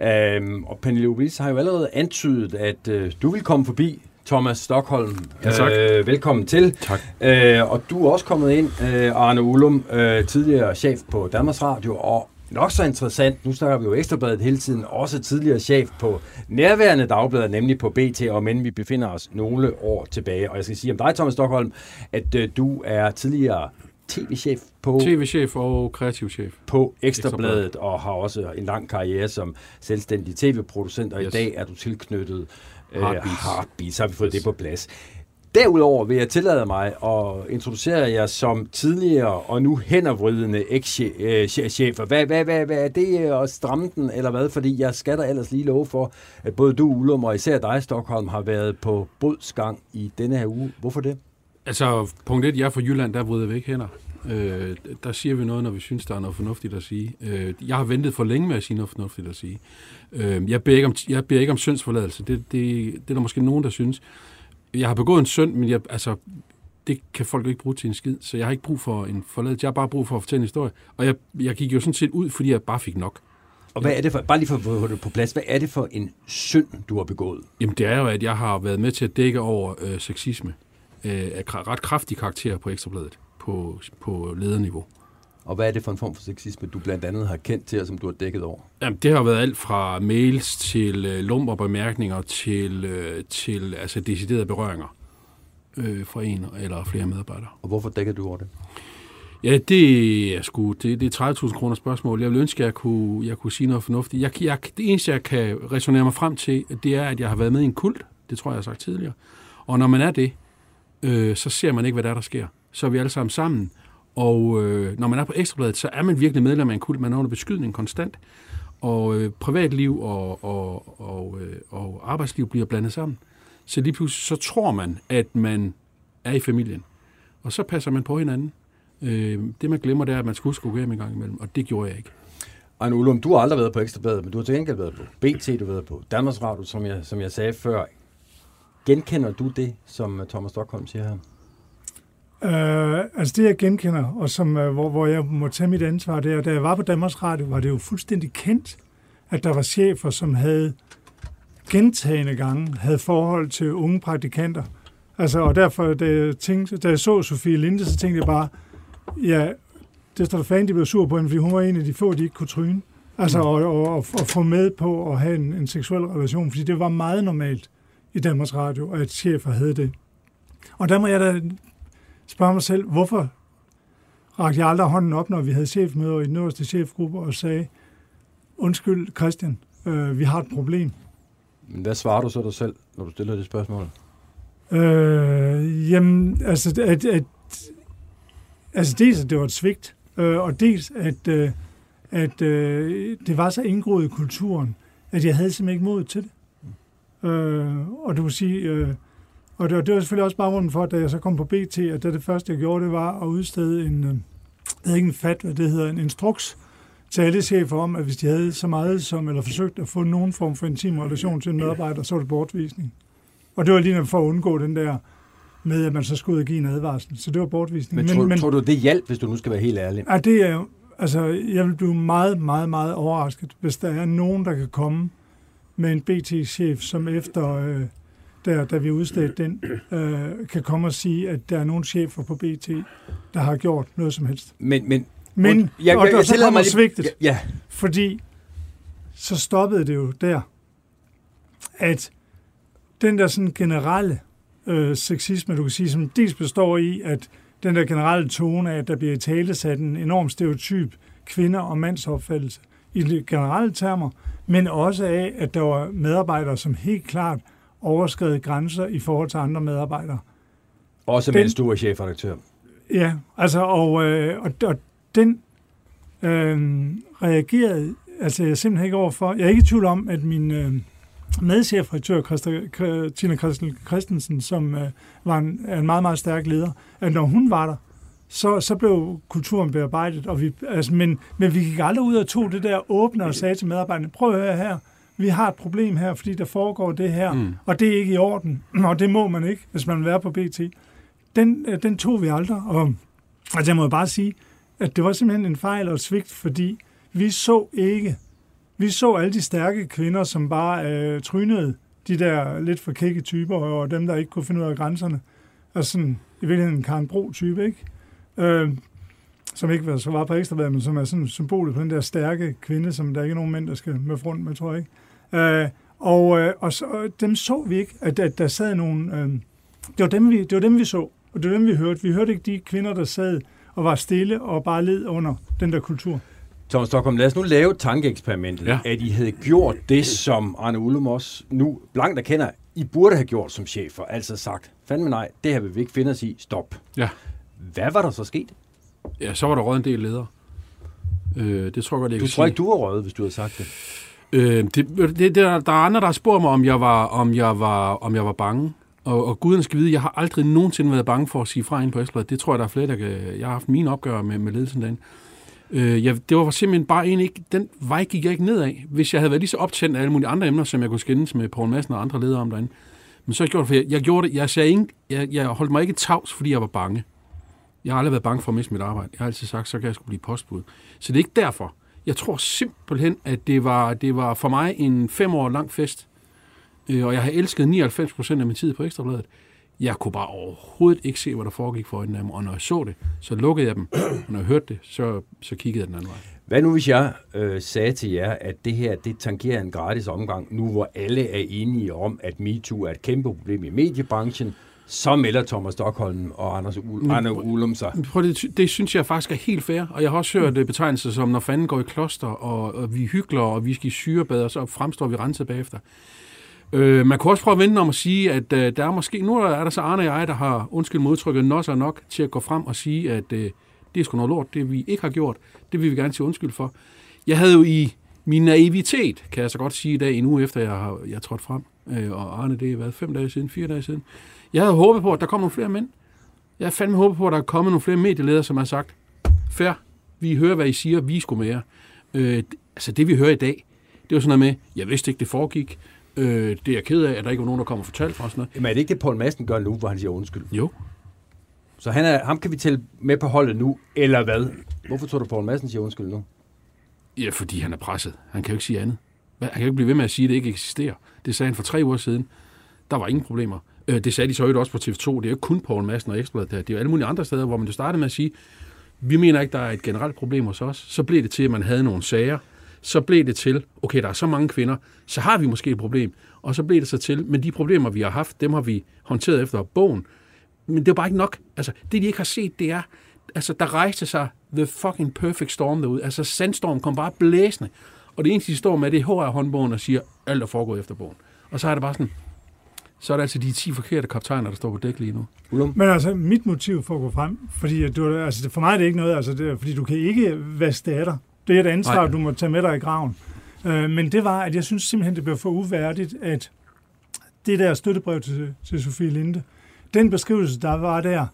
Øhm, og Pernille Obelitz har jo allerede antydet, at øh, du vil komme forbi Thomas Stockholm. Ja, tak. Øh, velkommen til. Tak. Øh, og du er også kommet ind, øh, Arne Ullum, øh, tidligere chef på Danmarks Radio, og nok så interessant, nu snakker vi jo Ekstrabladet hele tiden, også tidligere chef på nærværende dagblad, nemlig på BT, og men vi befinder os nogle år tilbage. Og jeg skal sige om dig, Thomas Stockholm, at øh, du er tidligere tv-chef på... TV-chef og kreativ chef. På Ekstrabladet, Ekstrabladet, og har også en lang karriere som selvstændig tv-producent, og yes. i dag er du tilknyttet Heartbeats. Heartbeats. Så har vi fået yes. det på plads. Derudover vil jeg tillade mig at introducere jer som tidligere og nu hændervridende ekschefer. Øh, hvad, hvad, hvad, hvad er det øh, at stramme den, eller hvad? Fordi jeg skal da ellers lige love for, at både du, Ullum, og især dig, Stockholm, har været på bodsgang i denne her uge. Hvorfor det? Altså, punkt et, jeg er fra Jylland, der vrider vi ikke hænder. Øh, der siger vi noget, når vi synes, der er noget fornuftigt at sige. Øh, jeg har ventet for længe med at sige noget fornuftigt at sige. Øh, jeg, beder ikke om, jeg beder ikke om syndsforladelse. Det, det, det er der måske nogen, der synes. Jeg har begået en synd, men jeg, altså, det kan folk ikke bruge til en skid, så jeg har ikke brug for en forladelse. Jeg har bare brug for at fortælle en historie. Og jeg, jeg gik jo sådan set ud, fordi jeg bare fik nok. Og hvad er det for, bare lige for at få det på plads, hvad er det for en synd, du har begået? Jamen, det er jo, at jeg har været med til at dække over øh, sexisme øh, af ret kraftig karakter på Ekstrabladet på, på lederniveau. Og hvad er det for en form for sexisme, du blandt andet har kendt til, og som du har dækket over? Jamen, det har været alt fra mails til øh, lumper bemærkninger til, øh, til altså deciderede berøringer øh, fra en eller flere medarbejdere. Og hvorfor dækker du over det? Ja, det er sgu, det, det er 30.000 kroner spørgsmål. Jeg vil ønske, at jeg kunne, jeg kunne sige noget fornuftigt. Jeg, jeg, det eneste, jeg kan resonere mig frem til, det er, at jeg har været med i en kult. Det tror jeg, jeg har sagt tidligere. Og når man er det, øh, så ser man ikke, hvad der er, der sker. Så er vi alle sammen sammen. Og øh, når man er på Ekstrabladet, så er man virkelig medlem af en kult. Man er under beskydning konstant. Og øh, privatliv og, og, og, øh, og arbejdsliv bliver blandet sammen. Så lige pludselig så tror man, at man er i familien. Og så passer man på hinanden. Øh, det man glemmer, det er, at man skal huske at gå hjem en gang imellem. Og det gjorde jeg ikke. Ejne Ullum, du har aldrig været på Ekstrabladet, men du har til gengæld været på BT, du har været på Danmarks Radio, som jeg, som jeg sagde før. Genkender du det, som øh, Thomas Stockholm siger her? Uh, altså det, jeg genkender, og som, uh, hvor, hvor jeg må tage mit ansvar, det er, da jeg var på Danmarks Radio, var det jo fuldstændig kendt, at der var chefer, som havde gentagende gange havde forhold til unge praktikanter. Altså, og derfor, da jeg, tænkte, da jeg så Sofie Linde, så tænkte jeg bare, ja, det står der fanden, de blev sur på hende, fordi hun var en af de få, de ikke kunne tryne. Altså, og, og, og, og få med på at have en, en seksuel relation, fordi det var meget normalt i Danmarks Radio, at chefer havde det. Og der må jeg da spørge mig selv, hvorfor rakte jeg aldrig hånden op, når vi havde chefmøder i den øverste chefgruppe og sagde, undskyld Christian, øh, vi har et problem. Men hvad svarer du så dig selv, når du stiller det spørgsmål? Øh, jamen, altså, at, at, altså dels, at det var et svigt, øh, og dels, at, øh, at øh, det var så indgroet i kulturen, at jeg havde simpelthen ikke mod til det. Øh, og du vil sige, øh, og det var, det var selvfølgelig også baggrunden for, at da jeg så kom på BT, at det, det første, jeg gjorde, det var at udstede en, øh, det ikke en fat, hvad det hedder, en instruks til alle chefer om, at hvis de havde så meget som, eller forsøgt at få nogen form for intim relation til en medarbejder, så var det bortvisning. Og det var lige for at undgå den der med, at man så skulle ud og give en advarsel. Så det var bortvisning. Men, tror, men, tror du, det hjælp, hvis du nu skal være helt ærlig? Ja, det er jo, altså, jeg vil blive meget, meget, meget overrasket, hvis der er nogen, der kan komme med en BT-chef, som efter, øh, der, da vi udstedte den, øh, kan komme og sige, at der er nogle chefer på BT, der har gjort noget som helst. Men, men, Men, und, jeg, og jeg, jeg, så kommer mig lige- svigtet. Ja, ja, Fordi så stoppede det jo der, at den der sådan generelle øh, sexisme, du kan sige, som dels består i, at den der generelle tone af, at der bliver i tale sat en enorm stereotyp kvinder- og mandsopfattelse i generelle termer, men også af, at der var medarbejdere, som helt klart overskred grænser i forhold til andre medarbejdere. også Den- mens du er chefredaktør. Ja, altså, og, øh, og, og den øh, reagerede altså jeg er simpelthen ikke overfor. Jeg er ikke i tvivl om, at min øh, medchefredaktør, Tina Christensen, som øh, var en, en meget, meget stærk leder, at når hun var der, så, så blev kulturen bearbejdet. Og vi, altså, men, men vi gik aldrig ud og tog det der åbne og sagde til medarbejderne, prøv at høre her, vi har et problem her, fordi der foregår det her, mm. og det er ikke i orden, og det må man ikke, hvis man vil være på BT. Den, øh, den tog vi aldrig, og altså, jeg må bare sige, at det var simpelthen en fejl og et svigt, fordi vi så ikke, vi så alle de stærke kvinder, som bare øh, trynede de der lidt for kække typer, og dem, der ikke kunne finde ud af grænserne. Altså sådan, i virkeligheden en Karen Bro-type, ikke? Øh, som ikke var så var på ekstrabladet, men som er sådan symbolet på den der stærke kvinde, som der ikke er nogen mænd, der skal med rundt med, tror jeg ikke. Øh, og, øh, og så, og dem så vi ikke, at, at der sad nogle... Øh, det, var dem, vi, det var dem, vi så, og det var dem, vi hørte. Vi hørte ikke de kvinder, der sad og var stille og bare led under den der kultur. Thomas Stockholm, lad os nu lave tankeeksperimentet, ja. Ja. at I havde gjort det, som Arne Ullum også nu blankt erkender, I burde have gjort som chefer, altså sagt, fandme nej, det her vil vi ikke finde os i, stop. Ja. Hvad var der så sket? Ja, så var der røget en del ledere. Øh, det tror jeg godt, jeg Du kan tror sige. ikke, du var røget, hvis du havde sagt det. Øh, det, det, der, der er andre, der har spurgt mig, om jeg var, om jeg var, om jeg var bange. Og, og guden skal vide, jeg har aldrig nogensinde været bange for at sige fra ind på Esbjerg. Det tror jeg, der er flere, der kan... Jeg har haft mine opgør med, med ledelsen derinde. Øh, jeg, det var simpelthen bare en ikke... Den vej gik jeg ikke nedad. Hvis jeg havde været lige så optændt af alle mulige andre emner, som jeg kunne skændes med Poul Madsen og andre ledere om derinde. Men så gjorde det, for jeg, jeg gjorde det... Jeg, sagde ikke, jeg, jeg holdt mig ikke tavs, fordi jeg var bange. Jeg har aldrig været bange for at miste mit arbejde. Jeg har altid sagt, så kan jeg skulle blive postbud. Så det er ikke derfor. Jeg tror simpelthen, at det var, det var for mig en fem år lang fest. Øh, og jeg har elsket 99 procent af min tid på Ekstrabladet. Jeg kunne bare overhovedet ikke se, hvad der foregik for øjnene af mig. Og når jeg så det, så lukkede jeg dem. Og når jeg hørte det, så, så kiggede jeg den anden vej. Hvad nu, hvis jeg øh, sagde til jer, at det her, det tangerer en gratis omgang, nu hvor alle er enige om, at MeToo er et kæmpe problem i mediebranchen, så melder Thomas Stockholm og Anders Ul- Arne Ullum sig. Prøv, det, det synes jeg faktisk er helt fair. Og jeg har også hørt mm. betegnelser som, når fanden går i kloster, og, og vi hygler, og vi skal i syrebad, og så fremstår vi renset bagefter. Øh, man kunne også prøve at vente om at sige, at øh, der er måske, nu er der så Arne og jeg, der har, undskyld modtrykket, nos og nok til at gå frem og sige, at øh, det er sgu noget lort, det vi ikke har gjort, det vil vi gerne sige undskyld for. Jeg havde jo i min naivitet, kan jeg så godt sige i dag, en uge efter jeg har jeg trådt frem, øh, og Arne, det har været fem dage siden, fire dage siden, jeg havde håbet på, at der kom nogle flere mænd. Jeg havde fandme håbet på, at der er kommet nogle flere medieledere, som har sagt, fair, vi hører, hvad I siger, vi skulle med jer. Øh, altså det, vi hører i dag, det var sådan noget med, jeg vidste ikke, det foregik, øh, det er jeg ked af, at der ikke var nogen, der kom og fortalte for os noget. Jamen er det ikke det, Poul Madsen gør nu, hvor han siger undskyld? Jo, Så han er, ham kan vi tælle med på holdet nu, eller hvad? Hvorfor tror du, Poul Madsen siger undskyld nu? ja, fordi han er presset. Han kan jo ikke sige andet. Han kan jo ikke blive ved med at sige, at det ikke eksisterer. Det sagde han for tre uger siden. Der var ingen problemer. Øh, Det sagde de så øvrigt også på TV2. Det er jo ikke kun Poul Madsen og Ekstrabladet der. Det er jo alle mulige andre steder, hvor man jo startede med at sige, vi mener ikke, der er et generelt problem hos os. Så blev det til, at man havde nogle sager. Så blev det til, okay, der er så mange kvinder, så har vi måske et problem. Og så blev det så til, men de problemer, vi har haft, dem har vi håndteret efter bogen. Men det er bare ikke nok. Altså, det, de ikke har set, det er, altså, der rejste sig the fucking perfect storm derude. Altså, sandstorm kom bare blæsende. Og det eneste, de står med, det er HR-håndbogen og siger, alt er foregået efter bogen. Og så er det bare sådan, så er det altså de 10 forkerte kaptajner, der står på dæk lige nu. Ullum? Men altså, mit motiv for at gå frem, fordi at du, altså, det- for mig er det ikke noget, altså, det, er, fordi du kan ikke vaske det af dig. Det er et ansvar, Nej. Du må tage med dig i graven. Øh, men det var, at jeg synes simpelthen, det blev for uværdigt, at det der støttebrev til, til Sofie Linde, den beskrivelse, der var der,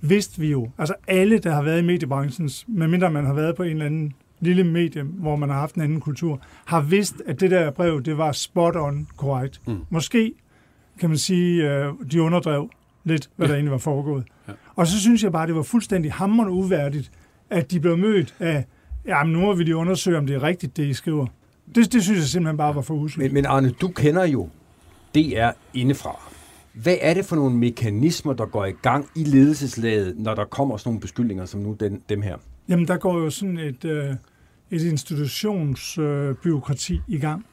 vidste vi jo. Altså alle, der har været i mediebranchen, medmindre man har været på en eller anden lille medie, hvor man har haft en anden kultur, har vidst, at det der brev, det var spot on korrekt. Mm. Måske kan man sige, øh, de underdrev lidt, hvad Ja. ja. der egentlig var foregået. Ja. Ja. Og så synes jeg bare, det var fuldstændig hammerende uværdigt, at de blev mødt af, jamen nu må vi lige undersøge, om det er rigtigt, det I skriver. Det, det synes jeg simpelthen bare var for usygt. Men, men Arne, du kender jo DR indefra. Hvad er det for nogle mekanismer, der går i gang i ledelseslaget, når der kommer sådan nogle beskyldninger som nu den, dem her? Jamen, der går jo sådan et, øh, et institutionsbyråkrati øh, i gang.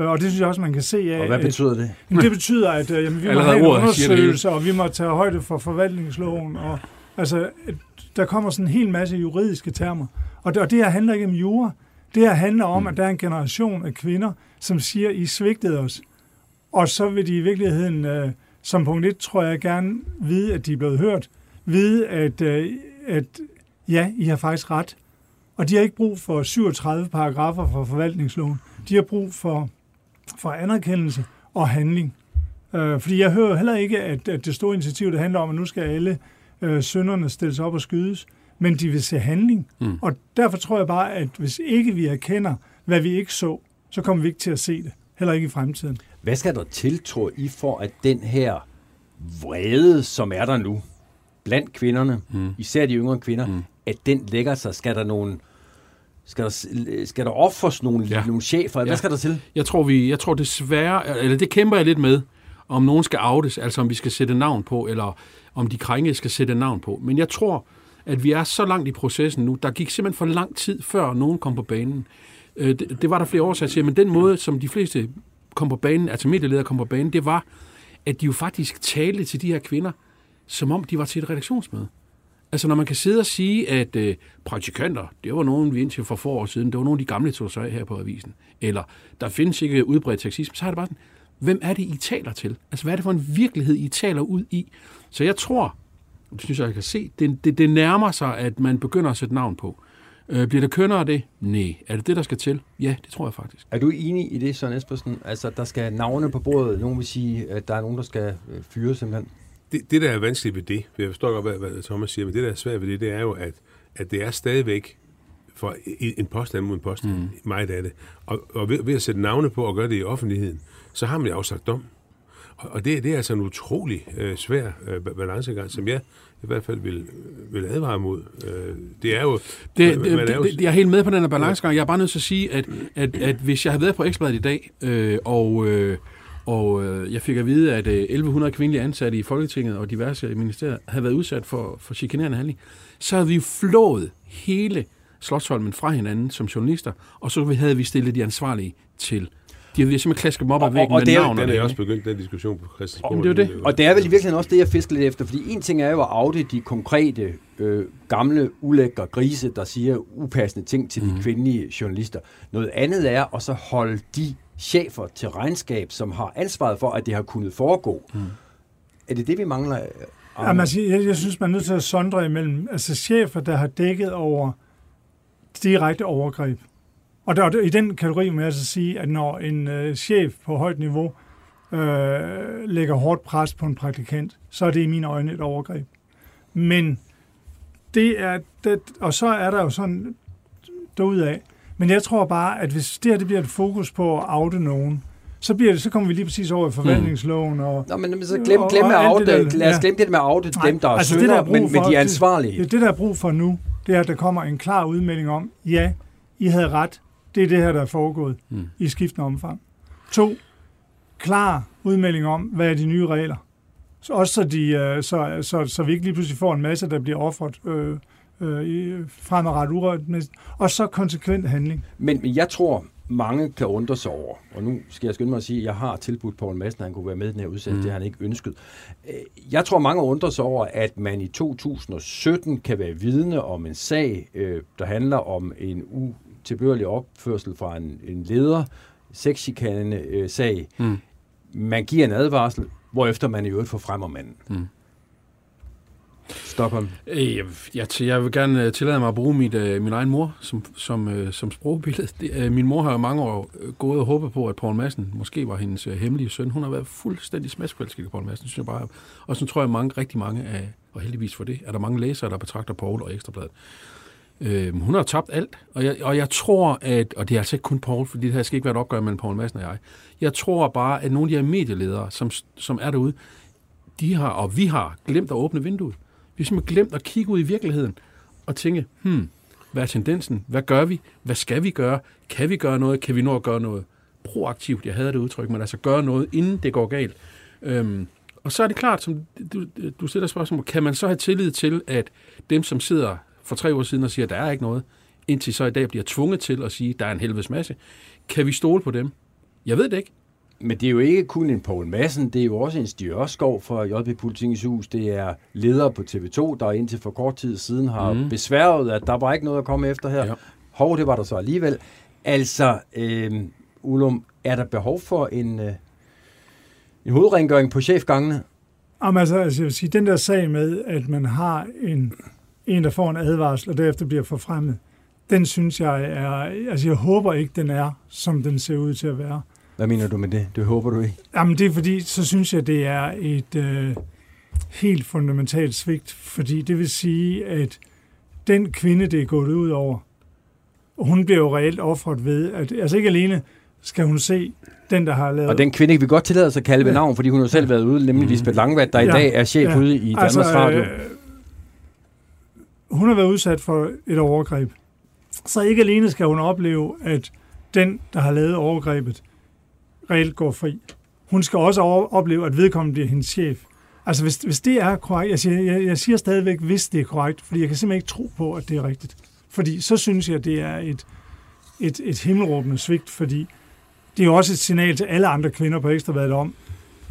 Øh, og det synes jeg også, man kan se af. Og hvad at- betyder det? Jamen, det betyder, at øh, jamen, vi må Allerede have en undersøgelse, og vi må tage højde for forvaltningsloven. Og, altså, at der kommer sådan en hel masse juridiske termer. Og det, og det her handler ikke om jura. Det her handler om, Mm. at der er en generation af kvinder, som siger, I svigtede os. Og så vil de i virkeligheden, øh, som punkt et, tror jeg gerne vide, at de er blevet hørt. Vide, at, øh, at ja, I har faktisk ret. Og de har ikke brug for 37 paragrafer fra forvaltningsloven. De har brug for, for anerkendelse og handling. Øh, fordi jeg hører heller ikke, at, at det store initiativ, det handler om, at nu skal alle øh, sønderne stilles op og skydes, men de vil se handling. Mm. Og derfor tror jeg bare, at hvis ikke vi erkender, hvad vi ikke så, så kommer vi ikke til at se det. Heller ikke i fremtiden. Hvad skal der til, tror I, for at den her vrede, som er der nu, blandt kvinderne, Mm. især de yngre kvinder, Mm. at den lægger sig? Skal der nogle skal der, skal der offres nogle, Ja. ja. nogle chefer? Hvad Ja. skal der til? Jeg tror, vi, jeg tror desværre, eller det kæmper jeg lidt med, om nogen skal outes, altså om vi skal sætte navn på, eller om de krænkede skal sætte navn på. Men jeg tror, at vi er så langt i processen nu. Der gik simpelthen for lang tid, før nogen kom på banen. Øh, Det, det var der flere årsager til, men den måde, som de fleste kom på banen, altså medieledere kom på banen, det var, at de jo faktisk talte til de her kvinder, som om de var til et redaktionsmøde. Altså når man kan sidde og sige, at øh, praktikanter, det var nogen, vi indtil for få år siden, det var nogle af de gamle tog sig her på avisen. Eller der findes ikke udbredt sexisme, så er det bare sådan, hvem er det, I taler til? Altså, hvad er det for en virkelighed, I taler ud i? Så jeg tror, det synes jeg, jeg kan se, det, det, det nærmer sig, at man begynder at sætte navn på. Øh, bliver det kønnere af det? Nej. Er det det, der skal til? Ja, det tror jeg faktisk. Er du enig i det, Søren Espersen? Altså, der skal navne på bordet. Nogen vil sige, at der er nogen, der skal øh, fyre simpelthen. Det, det, der er vanskeligt ved det, jeg forstår godt, hvad, hvad Thomas siger, men det, der er svært ved det, det er jo, at, at det er stadigvæk for en påstand mod en påstand, mm. meget af det. Og, og ved, ved at sætte navne på og gøre det i offentligheden, så har man jo afsagt dom. Og, og det, det er altså en utrolig øh, svær øh, balancegang, som jeg i hvert fald vil, vil advare mod. Øh, det er jo... Det, man, man det, er jo... det, jeg er helt med på den her balancegang. Jeg er bare nødt til at sige, at, at, at hvis jeg havde været på Ekstrabladet i dag, øh, og... Øh, og øh, jeg fik at vide, at øh, 1100 kvindelige ansatte i Folketinget og diverse ministerier havde været udsat for, for chikanerende handling. Så havde vi jo flået hele Slottholmen fra hinanden som journalister, og så havde vi stillet de ansvarlige til de har simpelthen klasket dem op af væggen med det, navn. Den er også begyndt, den diskussion på Christiansborg. Og, det er det. Og det er vel i virkeligheden også det, jeg fisker lidt efter. Fordi en ting er jo at afde de konkrete, øh, gamle, ulækre grise, der siger upassende ting til mm. de mhm. kvindelige journalister. Noget andet er at så holde de chefer til regnskab, som har ansvaret for, at det har kunnet foregå. Mm. Er det det, vi mangler? Jamen, altså, jeg, jeg synes, man er nødt til at sondre imellem altså chefer, der har dækket over direkte overgreb. Og der, i den kategori må jeg altså sige, at når en øh, chef på højt niveau øh, lægger hårdt pres på en praktikant, så er det i mine øjne et overgreb. Men det er, det, og så er der jo sådan af. Men jeg tror bare, at hvis det her det bliver et fokus på at oute nogen, så, bliver det, så kommer vi lige præcis over i forvaltningsloven. Og, Nå, men så glem, glem og, og det, lad os glemme det med at oute dem, der er altså synder, det, der er men, for, men de er ansvarlige. Det, det, der er brug for nu, det er, at der kommer en klar udmelding om, ja, I havde ret, det er det her, der er foregået mm. i skiftende omfang. To, klar udmelding om, hvad er de nye regler. Så også så, de, øh, så, så, så vi ikke lige pludselig får en masse, der bliver offret øh, øh, fremadrettet uretmæssigt. Og så konsekvent handling. Men, men jeg tror, mange kan undre sig over, og nu skal jeg skynde mig at sige, at jeg har tilbudt Poul Madsen, at han kunne være med i den her udsendelse, mm. det har han ikke ønsket. Øh, jeg tror, mange undrer sig over, at man i 2017 kan være vidne om en sag, der handler om en u tilbørlig opførsel fra en, en leder, sexchikane øh, sag. Mm. Man giver en advarsel, hvorefter man i øvrigt får manden. Mm. Stop ham. Øh, jeg, jeg, jeg vil gerne øh, tillade mig at bruge mit, øh, min egen mor som, som, som sprogbillede. Det, min mor har jo mange år gået og håbet på, at Poul Madsen måske var hendes hemmelige søn. Hun har været fuldstændig smadsforelsket i Poul Madsen, synes jeg bare. Og så tror jeg, mange, rigtig mange af, og heldigvis for det, er der mange læsere, der betragter Poul og Ekstrabladet Øh, hun har tabt alt, og jeg, og jeg tror, at, og det er altså ikke kun Paul, fordi det her skal ikke være et opgør mellem Paul Madsen og jeg, jeg tror bare, at nogle af de her medieledere, som, som er derude, de har, og vi har, glemt at åbne vinduet. Vi har simpelthen glemt at kigge ud i virkeligheden og tænke, hmm, hvad er tendensen? Hvad gør vi? Hvad skal vi gøre? Kan vi gøre noget? Kan vi nå at gøre noget proaktivt? Jeg havde det udtryk, men altså gøre noget, inden det går galt. Øhm, og så er det klart, som du, du stiller spørgsmål, kan man så have tillid til, at dem, som sidder for tre år siden og siger, at der er ikke noget, indtil så i dag bliver tvunget til at sige, at der er en helvedes masse. Kan vi stole på dem? Jeg ved det ikke. Men det er jo ikke kun en Poul Madsen, det er jo også en Stig Ørskov fra JP Politikens Hus. Det er ledere på TV2, der indtil for kort tid siden har mm. besværet, at der var ikke noget at komme efter her. Ja. Hov, det var der så alligevel. Altså, øh, Ulum, er der behov for en, øh, en hovedrengøring på chefgangene? Jamen altså, altså, jeg vil sige, den der sag med, at man har en en, der får en advarsel, og derefter bliver forfremmet, den synes jeg er, altså jeg håber ikke, den er, som den ser ud til at være. Hvad mener du med det? Det håber du ikke? Jamen det er fordi, så synes jeg, det er et øh, helt fundamentalt svigt, fordi det vil sige, at den kvinde, det er gået ud over, hun bliver jo reelt offret ved, at altså ikke alene skal hun se den, der har lavet... Og den kvinde kan vi godt tillade os at kalde ved navn, fordi hun har selv været ude, nemlig mm. Lisbeth Langvad, der ja, i dag er chef ja, ude i Danmarks altså, Radio. Øh, hun har været udsat for et overgreb. Så ikke alene skal hun opleve, at den, der har lavet overgrebet, reelt går fri. Hun skal også opleve, at vedkommende bliver hendes chef. Altså hvis, hvis det er korrekt, jeg siger, jeg, jeg siger stadigvæk, hvis det er korrekt, fordi jeg kan simpelthen ikke tro på, at det er rigtigt. Fordi så synes jeg, det er et, et, et himmelråbende svigt, fordi det er jo også et signal til alle andre kvinder på Ekstrabladet om,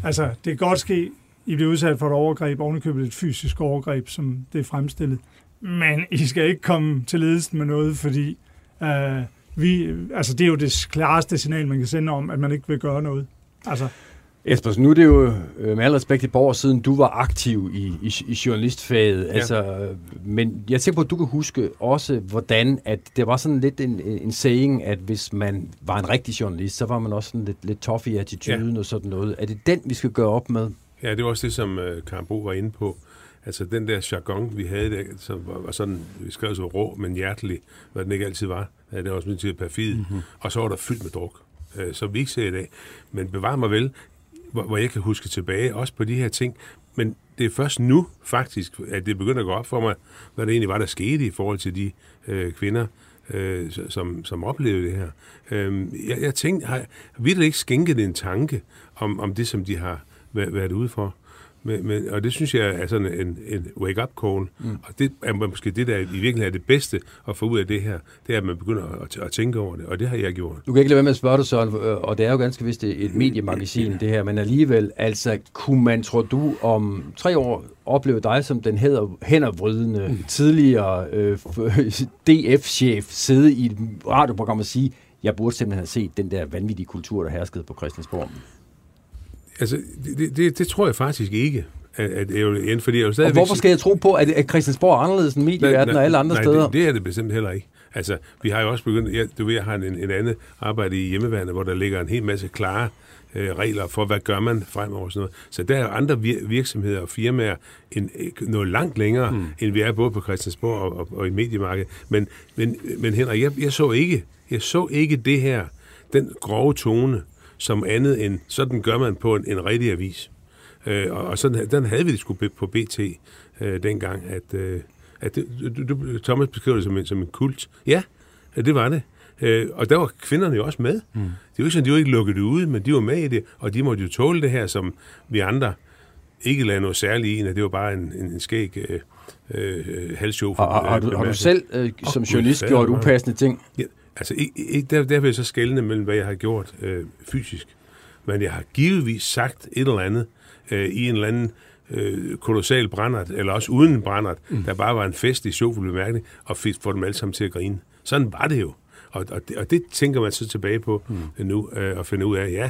altså det kan godt ske, I bliver udsat for et overgreb, ovenikøbet et fysisk overgreb, som det er fremstillet men I skal ikke komme til ledelsen med noget, fordi øh, vi, altså det er jo det klareste signal, man kan sende om, at man ikke vil gøre noget. Altså, Esbers, nu er det jo øh, med al respekt et par år siden, du var aktiv i, i, i journalistfaget. Ja. Altså, men jeg tænker på, at du kan huske også, hvordan at det var sådan lidt en, en saying, at hvis man var en rigtig journalist, så var man også sådan lidt, lidt tough i attituden ja. og sådan noget. Er det den, vi skal gøre op med? Ja, det var også det, som uh, Karen Bo var inde på. Altså den der jargon, vi havde, der, som var, var sådan, vi skrev så rå, men hjertelig, hvad den ikke altid var. Ja, det var også min tid perfid. Mm-hmm. Og så var der fyldt med druk. Uh, som vi ikke ser i dag. Men bevar mig vel, hvor, hvor jeg kan huske tilbage, også på de her ting. Men det er først nu, faktisk, at det begynder at gå op for mig, hvad det egentlig var, der skete i forhold til de øh, kvinder, øh, som, som oplevede det her. Øh, jeg, jeg tænkte, har vi ikke skænket en tanke om, om det, som de har været, været ude for? Men, men, og det synes jeg er sådan en, en wake-up call. Mm. Og det er måske det, der i virkeligheden er det bedste at få ud af det her. Det er, at man begynder at, at tænke over det. Og det har jeg gjort. Du kan ikke lade være med at spørge dig, Søren, og det er jo ganske vist et mediemagasin, det her. Men alligevel, altså, kunne man, tror du, om tre år opleve dig som den hændervrydende mm. tidligere øh, DF-chef sidde i et radioprogram og sige, jeg burde simpelthen have set den der vanvittige kultur, der herskede på Christiansborg? Altså, det, det, det tror jeg faktisk ikke. At, at jeg, fordi jeg jo og hvorfor skal jeg tro på, at, at Christiansborg er anderledes end medieverdenen og alle andre nej, steder? Det, det er det bestemt heller ikke. Altså, vi har jo også begyndt, ja, du ved, jeg har en, en anden arbejde i hjemmeværende, hvor der ligger en hel masse klare øh, regler for, hvad gør man fremover og sådan noget. Så der er andre vir- virksomheder og firmaer en, noget langt længere, mm. end vi er både på Christiansborg og, og, og i mediemarkedet. Men, men, men Henrik, jeg, jeg, så ikke, jeg så ikke det her, den grove tone, som andet end, sådan gør man på en, en rigtig avis. Øh, og, og sådan, den havde vi det sgu på BT øh, dengang, at, øh, at det, du, du, Thomas beskriver det som en, som en kult. Ja, det var det. Øh, og der var kvinderne jo også med. Mm. Det var ikke sådan, de var ikke lukket ude, men de var med i det, og de måtte jo tåle det her, som vi andre ikke lavede noget særligt i, at det var bare en, en, en skæg øh, øh, halsshow. For, og, og, har, du, har du selv øh, som journalist gjort upassende ting? Ja, Altså, ikke, der, der vil jeg så skælne mellem, hvad jeg har gjort øh, fysisk. Men jeg har givetvis sagt et eller andet øh, i en eller anden øh, kolossal brændert, eller også uden en brændert, mm. der bare var en fest i sjovfuld bemærkning, og fik få dem alle sammen til at grine. Sådan var det jo. Og, og, det, og det tænker man så tilbage på mm. nu, øh, og finde ud af, ja,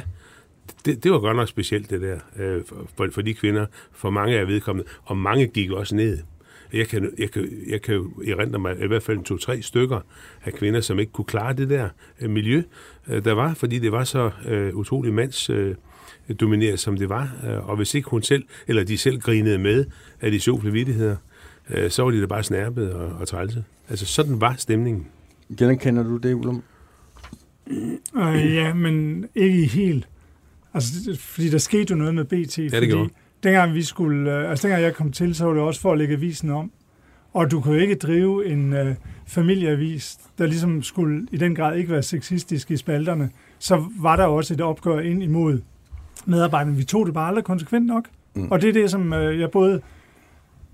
det, det var godt nok specielt, det der, øh, for, for de kvinder, for mange af vedkommende, og mange gik også ned. Jeg kan, jeg kan, jeg kan erindre mig i hvert fald to-tre stykker af kvinder, som ikke kunne klare det der øh, miljø, øh, der var, fordi det var så øh, utrolig mands... Øh, domineret, som det var. Øh, og hvis ikke hun selv, eller de selv grinede med af de sjove vittigheder, øh, så var de da bare snærpet og, og trælse. Altså, sådan var stemningen. kender du det, Ulum? Øh, ja, men ikke helt. Altså, fordi der skete jo noget med BT. Ja, det fordi, gjorde dengang vi skulle, øh, altså dengang jeg kom til, så var det også for at lægge avisen om. Og du jo ikke drive en øh, familieavis, der ligesom skulle i den grad ikke være sexistisk i spalterne. Så var der også et opgør ind imod medarbejderne. Vi tog det bare aldrig konsekvent nok. Mm. Og det er det, som øh, jeg både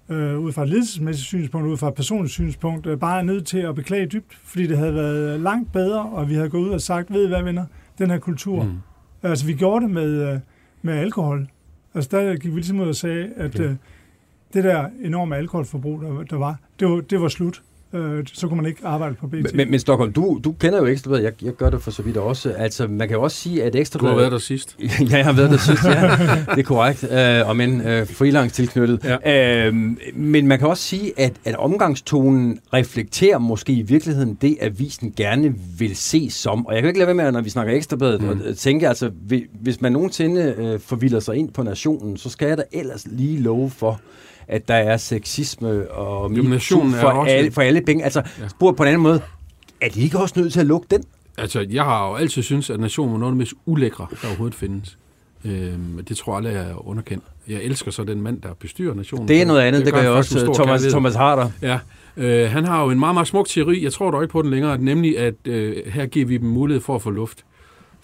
øh, ud fra et ledelsesmæssigt synspunkt, ud fra et personligt synspunkt, øh, bare er nødt til at beklage dybt, fordi det havde været langt bedre, og vi havde gået ud og sagt, ved I hvad venner, den her kultur. Mm. Altså vi gjorde det med, øh, med alkohol. Altså der gik vi ligesom ud og sagde, at okay. øh, det der enorme alkoholforbrug, der, der var, det var, det var slut. Øh, så kunne man ikke arbejde på BT. Men, men Stockholm, du, du kender jo Ekstrabladet, jeg, jeg gør det for så vidt også. Altså, man kan jo også sige, at Ekstrabladet... Du har været der sidst. ja, jeg har været der sidst, ja. Det er korrekt. Øh, og men øh, freelance tilknyttet. Ja. Øh, men man kan også sige, at, at omgangstonen reflekterer måske i virkeligheden det, avisen gerne vil se som. Og jeg kan ikke lade være med, når vi snakker Ekstrabladet, mm. og tænke, altså, hvis man nogensinde øh, forvilder sig ind på nationen, så skal jeg da ellers lige love for, at der er sexisme og MeToo for, alle, for alle penge. Altså, ja. spurgt på en anden måde, er de ikke også nødt til at lukke den? Altså, jeg har jo altid syntes, at nationen var noget af det mest ulækre, der overhovedet findes. Øhm, det tror jeg aldrig, jeg er underkendt. Jeg elsker så den mand, der bestyrer nationen. Det er noget andet, det, det gør jeg også, Thomas, Thomas Harder. Ja, øh, han har jo en meget, meget smuk teori, jeg tror dog ikke på den længere, nemlig at øh, her giver vi dem mulighed for at få luft.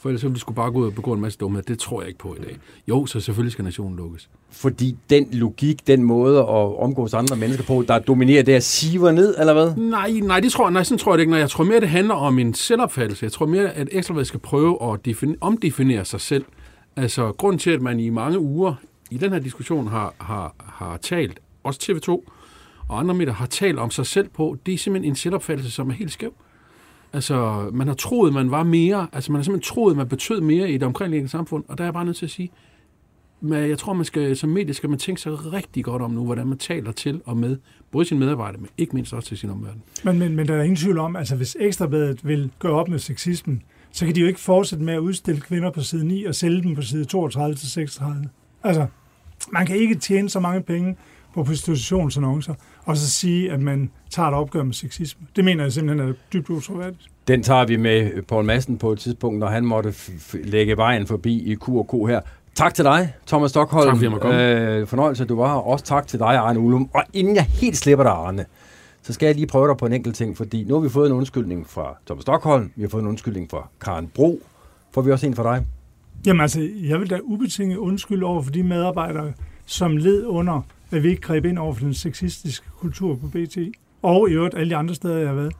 For ellers ville de skulle bare gå ud og begå en masse dumhed. Det tror jeg ikke på i dag. Jo, så selvfølgelig skal nationen lukkes. Fordi den logik, den måde at omgås andre mennesker på, der dominerer det at siver ned, eller hvad? Nej, nej, det tror, nej sådan tror jeg det ikke. Nej, jeg tror mere, det handler om en selvopfattelse. Jeg tror mere, at Ekstrabladet skal prøve at defini- omdefinere sig selv. Altså, grund til, at man i mange uger i den her diskussion har, har, har talt, også TV2 og andre medier har talt om sig selv på, det er simpelthen en selvopfattelse, som er helt skæv. Altså, man har troet, man var mere. Altså, man har simpelthen troet, man betød mere i det omkringliggende samfund. Og der er jeg bare nødt til at sige, men jeg tror, man skal, som medie skal man tænke sig rigtig godt om nu, hvordan man taler til og med både sine medarbejdere, men ikke mindst også til sin omverden. Men, men, men der er ingen tvivl om, altså hvis Ekstrabladet vil gøre op med sexismen, så kan de jo ikke fortsætte med at udstille kvinder på side 9 og sælge dem på side 32 til 36. Altså, man kan ikke tjene så mange penge på prostitutionsannoncer, og så sige, at man tager et opgør med sexisme. Det mener jeg simpelthen er dybt utroværdigt. Den tager vi med Paul Madsen på et tidspunkt, når han måtte lægge vejen forbi i Q&K her. Tak til dig, Thomas Stockholm. Tak fordi jeg måtte komme. Øh, fornøjelse, at du var her. Også tak til dig, Arne Ulum. Og inden jeg helt slipper dig, Arne, så skal jeg lige prøve dig på en enkelt ting, fordi nu har vi fået en undskyldning fra Thomas Stockholm, vi har fået en undskyldning fra Karen Bro. Får vi også en fra dig? Jamen altså, jeg vil da ubetinget undskylde over for de medarbejdere, som led under, at vi ikke greb ind over for den sexistiske kultur på BT. Og i øvrigt alle de andre steder, jeg har været.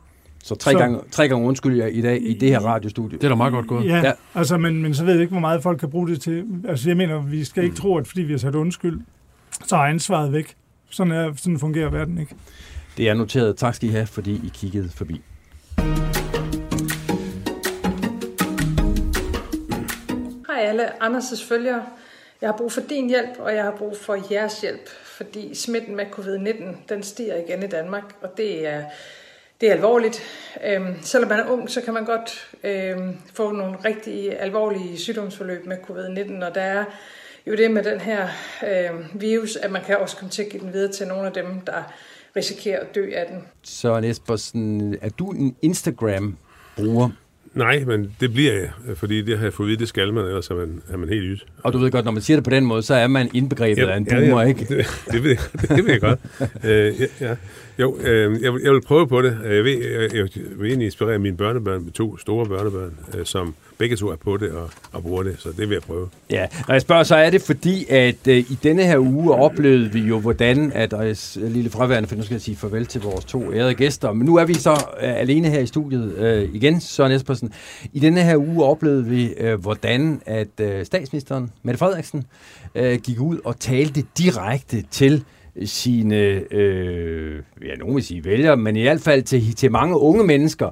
Så tre, Så- gange, tre gange undskyld jeg i dag i det her radiostudie. Det er da meget godt gået. Ja, Ja. altså, men, men så ved jeg ikke, hvor meget folk kan bruge det til. Altså, jeg mener, vi skal ikke tro, at fordi vi har sat undskyld, så er ansvaret væk. Sådan, er, sådan fungerer verden ikke. Det er noteret. Tak skal I have, fordi I kiggede forbi. Hej alle Anders' følgere. Jeg har brug for din hjælp, og jeg har brug for jeres hjælp, fordi smitten med covid-19, den stiger igen i Danmark, og det er, det er alvorligt. Øhm, selvom man er ung, så kan man godt øhm, få nogle rigtig alvorlige sygdomsforløb med covid-19, og der er jo det med den her øh, virus, at man kan også komme til at give den videre til nogle af dem, der risikerer at dø af den. Så Espersen, er du en Instagram-bruger? Nej, men det bliver jeg, fordi det har jeg fået at vide, det skal man, ellers er man, er man helt ydt. Og du ved godt, når man siger det på den måde, så er man indbegrebet af en boomer, ikke? Det, det, ved, jeg- det ved jeg godt. øh, ja, ja. Jo, øh, jeg, vil- jeg vil prøve på det. Øh, jeg vil, jeg, jeg vil egentlig inspirere mine børnebørn, to store børnebørn, øh, som begge to er på det og, og bruger det, så det vil jeg prøve. Ja, og jeg spørger, så er det fordi, at øh, i denne her uge oplevede vi jo, hvordan, at og jeg lille fraværende, for nu skal jeg sige farvel til vores to ærede gæster, men nu er vi så øh, alene her i studiet øh, igen, Søren Espersen. I denne her uge oplevede vi, øh, hvordan at øh, statsministeren, Mette Frederiksen, øh, gik ud og talte direkte til sine, øh, ja, nogen vil sige vælgere, men i hvert fald til, til mange unge mennesker,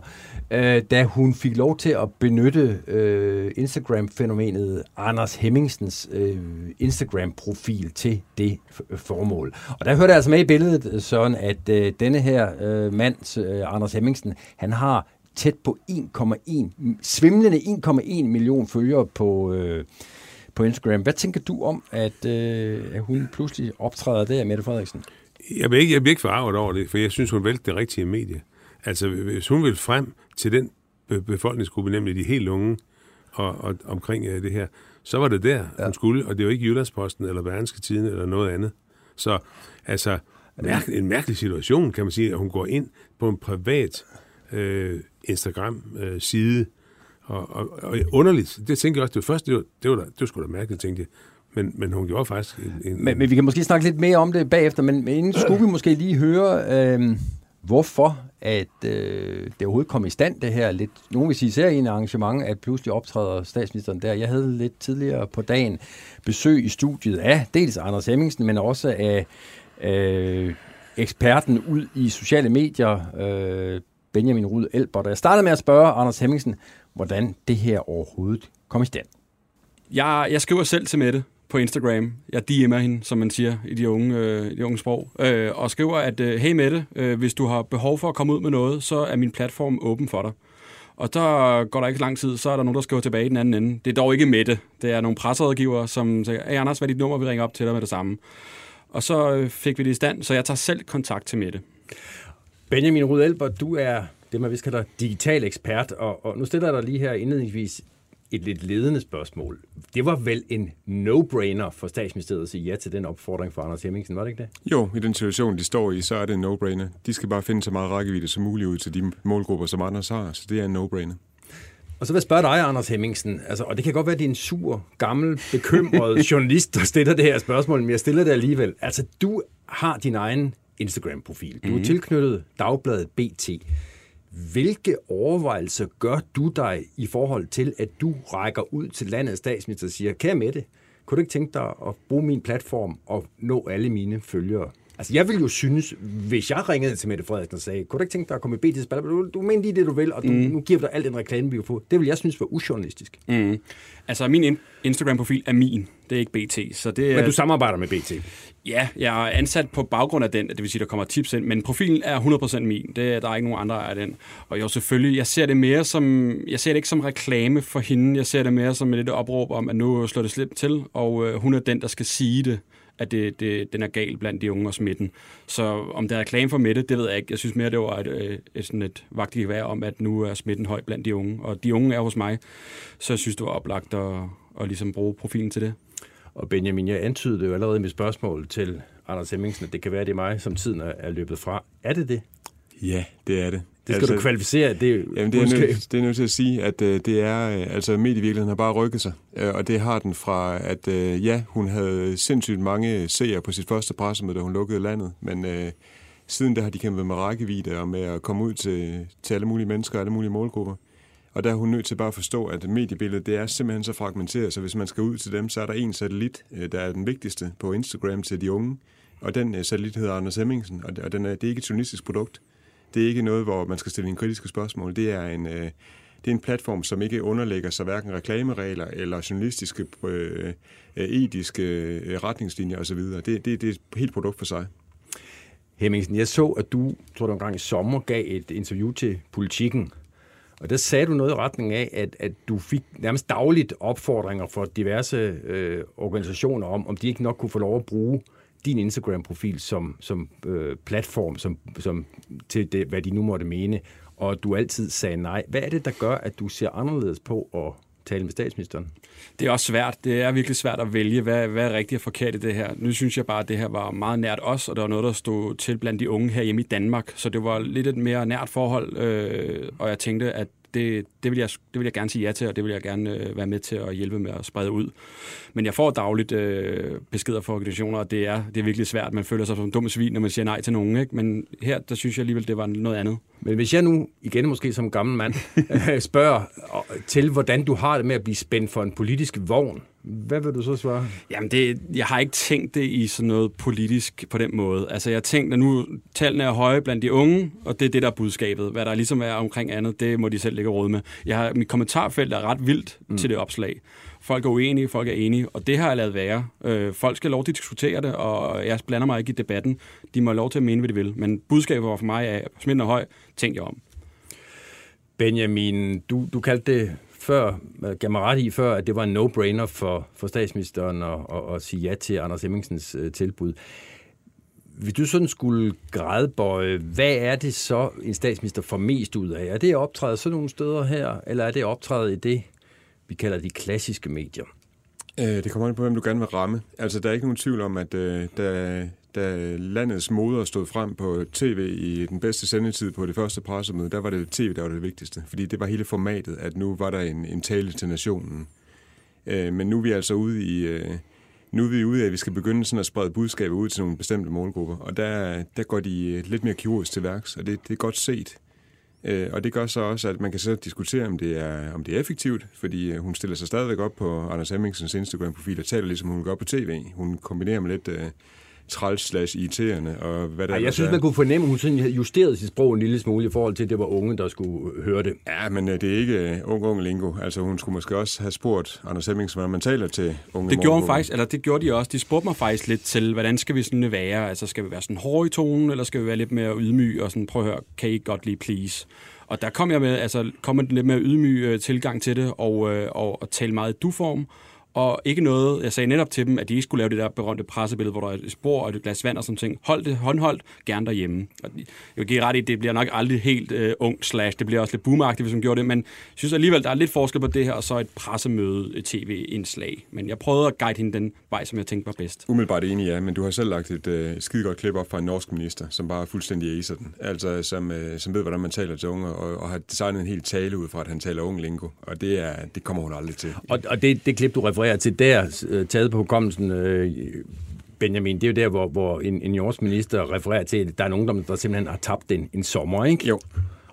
øh, da hun fik lov til at benytte øh, Instagram-fænomenet Anders Hemmingsens øh, Instagram-profil til det øh, formål. Og der hørte jeg altså med i billedet, sådan at øh, denne her øh, mand, øh, Anders Hemmingsen, han har tæt på 1,1, svimlende 1,1 million følgere på, øh, på Instagram. Hvad tænker du om, at, øh, at hun pludselig optræder der, Mette Frederiksen? Jeg bliver ikke, jeg bliver ikke forarvet over det, for jeg synes, hun valgte det rigtige medie. Altså, hvis hun vil frem til den be- befolkningsgruppe, nemlig de helt unge, og, og omkring uh, det her, så var det der, ja. hun skulle, og det var ikke Jyllandsposten eller Berlingske Tiden eller noget andet. Så altså, mærk, en mærkelig situation, kan man sige, at hun går ind på en privat øh, Instagram-side, og, og, og underligt, det tænker jeg også, det var først, det var, det var, da, det var sgu da mærkeligt, tænkte jeg. Men, men hun gjorde faktisk en, en, Men, men vi kan måske snakke lidt mere om det bagefter, men, men inden skulle vi måske lige høre, øh, hvorfor at øh, det overhovedet kom i stand, det her lidt, nogen vil sige serien arrangement, at pludselig optræder statsministeren der. Jeg havde lidt tidligere på dagen besøg i studiet af dels Anders Hemmingsen, men også af øh, eksperten ud i sociale medier, øh, Benjamin Rud Elbert. Jeg startede med at spørge Anders Hemmingsen, hvordan det her overhovedet kom i stand. Jeg, jeg skriver selv til Mette på Instagram. Jeg DM'er hende, som man siger i de unge, øh, de unge sprog. Øh, og skriver, at øh, hey Mette, øh, hvis du har behov for at komme ud med noget, så er min platform åben for dig. Og så går der ikke lang tid, så er der nogen, der skriver tilbage i den anden ende. Det er dog ikke Mette. Det er nogle presserådgivere, som siger, hey Anders, hvad er dit nummer? Vi ringer op til dig med det samme. Og så fik vi det i stand, så jeg tager selv kontakt til Mette. Benjamin Rud Elbert, du er det, man vil kalde digital ekspert, og, og nu stiller jeg dig lige her indledningsvis et lidt ledende spørgsmål. Det var vel en no-brainer for statsministeriet at sige ja til den opfordring fra Anders Hemmingsen, var det ikke det? Jo, i den situation, de står i, så er det en no-brainer. De skal bare finde så meget rækkevidde som muligt ud til de målgrupper, som Anders har, så det er en no-brainer. Og så vil jeg spørge dig, Anders Hemmingsen, altså, og det kan godt være, at det er en sur, gammel, bekymret journalist, der stiller det her spørgsmål, men jeg stiller det alligevel. Altså, du har din egen Instagram-profil. Du er tilknyttet dagbladet BT. Hvilke overvejelser gør du dig i forhold til, at du rækker ud til landets statsminister og siger, kære Mette, kunne du ikke tænke dig at bruge min platform og nå alle mine følgere? Altså, jeg ville jo synes, hvis jeg ringede til Mette Frederiksen og sagde, kunne du ikke tænke dig at komme i BT's spiller? Du, du mener lige det, du vil, og du, mm. nu giver vi dig al den reklame, vi kan få. Det vil jeg synes var ujournalistisk. Mm. Altså, min in- Instagram-profil er min. Det er ikke BT. Så det er, Men du samarbejder med BT? Ja, jeg er ansat på baggrund af den, det vil sige, der kommer tips ind, men profilen er 100% min. Det, der er ikke nogen andre af den. Og jo, selvfølgelig, jeg ser det mere som, jeg ser det ikke som reklame for hende, jeg ser det mere som et lidt opråb om, at nu slår det slemt til, og øh, hun er den, der skal sige det at det, det, den er gal blandt de unge og smitten. Så om det er reklame for Mette, det ved jeg ikke. Jeg synes mere, det var et, et, et, sådan et vagtigt vejr om, at nu er smitten høj blandt de unge. Og de unge er hos mig, så jeg synes, det var oplagt at, at ligesom bruge profilen til det. Og Benjamin, jeg antydede jo allerede i mit spørgsmål til Anders Hemmingsen, at det kan være, det er mig, som tiden er løbet fra. Er det det? Ja, det er det. Det skal altså, du kvalificere. Det, jamen, det, er nødt, det er nødt til at sige, at uh, det er, uh, altså medievirkeligheden har bare rykket sig, uh, og det har den fra, at uh, ja, hun havde sindssygt mange seere på sit første pressemøde, da hun lukkede landet, men uh, siden der har de kæmpet med rækkevidde og med at komme ud til, til alle mulige mennesker og alle mulige målgrupper. Og der er hun nødt til bare at forstå, at mediebilledet det er simpelthen så fragmenteret, så hvis man skal ud til dem, så er der en satellit, der er den vigtigste på Instagram til de unge, og den satellit hedder Anders Hemmingsen, og den er, det er ikke et journalistisk produkt. Det er ikke noget, hvor man skal stille en kritiske spørgsmål. Det er en, øh, det er en platform, som ikke underlægger sig hverken reklameregler eller journalistiske, øh, øh etiske øh, retningslinjer osv. Det, det, det er et helt produkt for sig. Hemmingsen, jeg så, at du, tror du engang i sommer, gav et interview til Politikken. Og der sagde du noget i retning af, at, at du fik nærmest dagligt opfordringer fra diverse øh, organisationer om, om de ikke nok kunne få lov at bruge øh, din Instagram-profil som, som øh, platform som, som til det, hvad de nu måtte mene, og du altid sagde nej. Hvad er det, der gør, at du ser anderledes på at tale med statsministeren? Det er også svært. Det er virkelig svært at vælge, hvad, hvad er rigtigt og forkert i det her. Nu synes jeg bare, at det her var meget nært os, og der var noget, der stod til blandt de unge her hjemme i Danmark. Så det var lidt et mere nært forhold, øh, og jeg tænkte, at det, det, vil jeg, det vil jeg gerne sige ja til, og det vil jeg gerne øh, være med til at hjælpe med at sprede ud. Men jeg får dagligt øh, beskeder fra organisationer, og det er, det er virkelig svært. Man føler sig som en dum svin, når man siger nej til nogen. Ikke? Men her, der synes jeg alligevel, det var noget andet. Men hvis jeg nu, igen måske som gammel mand, spørger til, hvordan du har det med at blive spændt for en politisk vogn, hvad vil du så svare? Jamen, det, jeg har ikke tænkt det i sådan noget politisk på den måde. Altså, jeg har tænkt, at nu tallene er høje blandt de unge, og det er det, der er budskabet. Hvad der ligesom er omkring andet, det må de selv lægge råd med. Jeg har, mit kommentarfelt er ret vildt mm. til det opslag. Folk er uenige, folk er enige, og det har jeg lavet være. Øh, folk skal lov til at diskutere det, og jeg blander mig ikke i debatten. De må have lov til at mene, hvad de vil. Men budskabet var for mig, at smitten er høj, tænk jer om. Benjamin, du, du kaldte det før, øh, gav mig ret i før, at det var en no-brainer for, for statsministeren at, at, at sige ja til Anders Hemmingsens øh, tilbud. Hvis du sådan skulle grædbøje, hvad er det så, en statsminister får mest ud af? Er det at optræde sådan nogle steder her, eller er det at optræde i det, vi kalder de klassiske medier? Øh, det kommer an på, hvem du gerne vil ramme. Altså, der er ikke nogen tvivl om, at øh, da, da landets moder stod frem på tv i den bedste sendetid på det første pressemøde, der var det tv, der var det vigtigste. Fordi det var hele formatet, at nu var der en, en tale til nationen. Øh, men nu er vi altså ude i... Øh, nu er vi ude af, at vi skal begynde sådan at sprede budskaber ud til nogle bestemte målgrupper. Og der, der går de øh, lidt mere kirurgisk til værks, og det, det er godt set. Øh, og det gør så også, at man kan så diskutere, om det er, om det er effektivt, fordi øh, hun stiller sig stadigvæk op på Anders Hemmingsens Instagram-profil og taler ligesom hun gør på tv. Hun kombinerer med lidt Øh, træls slash irriterende og hvad der Ej, Jeg synes, er. man kunne fornemme, at hun sådan havde justeret sit sprog en lille smule i forhold til, at det var unge, der skulle høre det. Ja, men uh, det er ikke uh, ung, ung lingo. Altså hun skulle måske også have spurgt Anders Hemmingsen, hvordan man taler til unge Det gjorde hun faktisk, eller det gjorde de også. De spurgte mig faktisk lidt til, hvordan skal vi sådan være? Altså skal vi være sådan hårde i tonen, eller skal vi være lidt mere ydmyge og sådan, prøv at høre, kan I godt lige please? Og der kom jeg med, altså, kom med lidt mere ydmyg øh, tilgang til det, og, øh, og, og tale meget i du-form, og ikke noget, jeg sagde netop til dem, at de ikke skulle lave det der berømte pressebillede, hvor der er et spor og et glas vand og sådan ting. Hold det håndholdt, gerne derhjemme. Og jeg vil give ret i, det bliver nok aldrig helt uh, ung slash, det bliver også lidt boomagtigt, hvis man gjorde det, men jeg synes alligevel, der er lidt forskel på det her, og så et pressemøde, et tv-indslag. Men jeg prøvede at guide hende den vej, som jeg tænkte var bedst. Umiddelbart enig, ja, men du har selv lagt et uh, skide godt klip op fra en norsk minister, som bare fuldstændig acer den. Altså, som, uh, som ved, hvordan man taler til unge, og, og har designet en helt tale ud fra, at han taler ung lingo. Og det, er, det kommer hun aldrig til. Og, og det, det klip, du refererer til, der, øh, taget på hukommelsen, øh, Benjamin, det er jo der, hvor, hvor en, en jordsminister refererer til, at der er nogen, der simpelthen har tabt en, en sommer, ikke? Jo.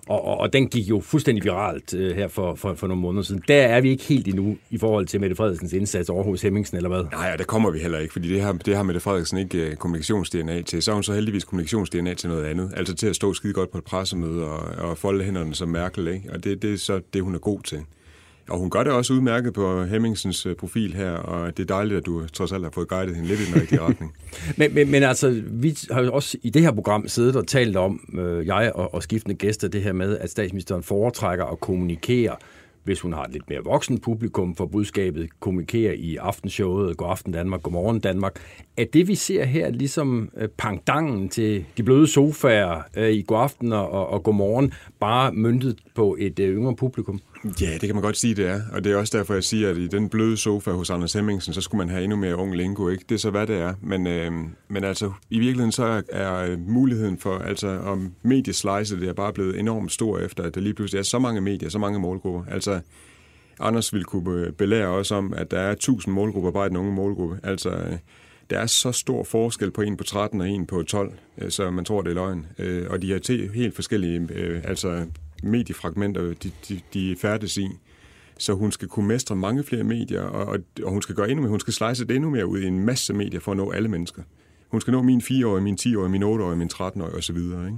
Og, og, og den gik jo fuldstændig viralt øh, her for, for, for nogle måneder siden. Der er vi ikke helt endnu i forhold til Mette Frederiksens indsats over hos Hemmingsen, eller hvad? Nej, og der kommer vi heller ikke, fordi det har, det har Mette Frederiksen ikke uh, kommunikations-DNA til. Så har hun så heldigvis kommunikations-DNA til noget andet. Altså til at stå skide godt på et pressemøde og, og folde hænderne som Merkel, ikke? Og det, det er så det, hun er god til. Og hun gør det også udmærket på Hemmingsens øh, profil her, og det er dejligt, at du trods alt har fået guidet hende lidt i den rigtige retning. men, men, men altså, vi har jo også i det her program siddet og talt om, øh, jeg og, og skiftende gæster, det her med, at statsministeren foretrækker at kommunikere hvis hun har et lidt mere voksen publikum for budskabet, kommunikerer i aftenshowet, God aften Danmark, God morgen Danmark. Er det, vi ser her, ligesom øh, pangdangen til de bløde sofaer øh, i God aften og, og God morgen, bare myndet på et øh, yngre publikum? Ja, det kan man godt sige, det er. Og det er også derfor, jeg siger, at i den bløde sofa hos Anders Hemmingsen, så skulle man have endnu mere ung lingo, ikke? Det er så, hvad det er. Men, øh, men altså, i virkeligheden så er, muligheden for, altså om medieslice, det er bare blevet enormt stor efter, at der lige pludselig er så mange medier, så mange målgrupper. Altså, Anders ville kunne øh, belære os om, at der er 1000 målgrupper bare i den unge målgruppe. Altså, øh, der er så stor forskel på en på 13 og en på 12, øh, så man tror, det er løgn. Øh, og de har helt forskellige øh, altså mediefragmenter, de, de, de færdes i. Så hun skal kunne mestre mange flere medier, og, og, og hun skal gøre endnu mere. Hun skal slice det endnu mere ud i en masse medier for at nå alle mennesker. Hun skal nå min 4-årige, min 10-årige, min 8-årige, min 13-årige osv. Ikke?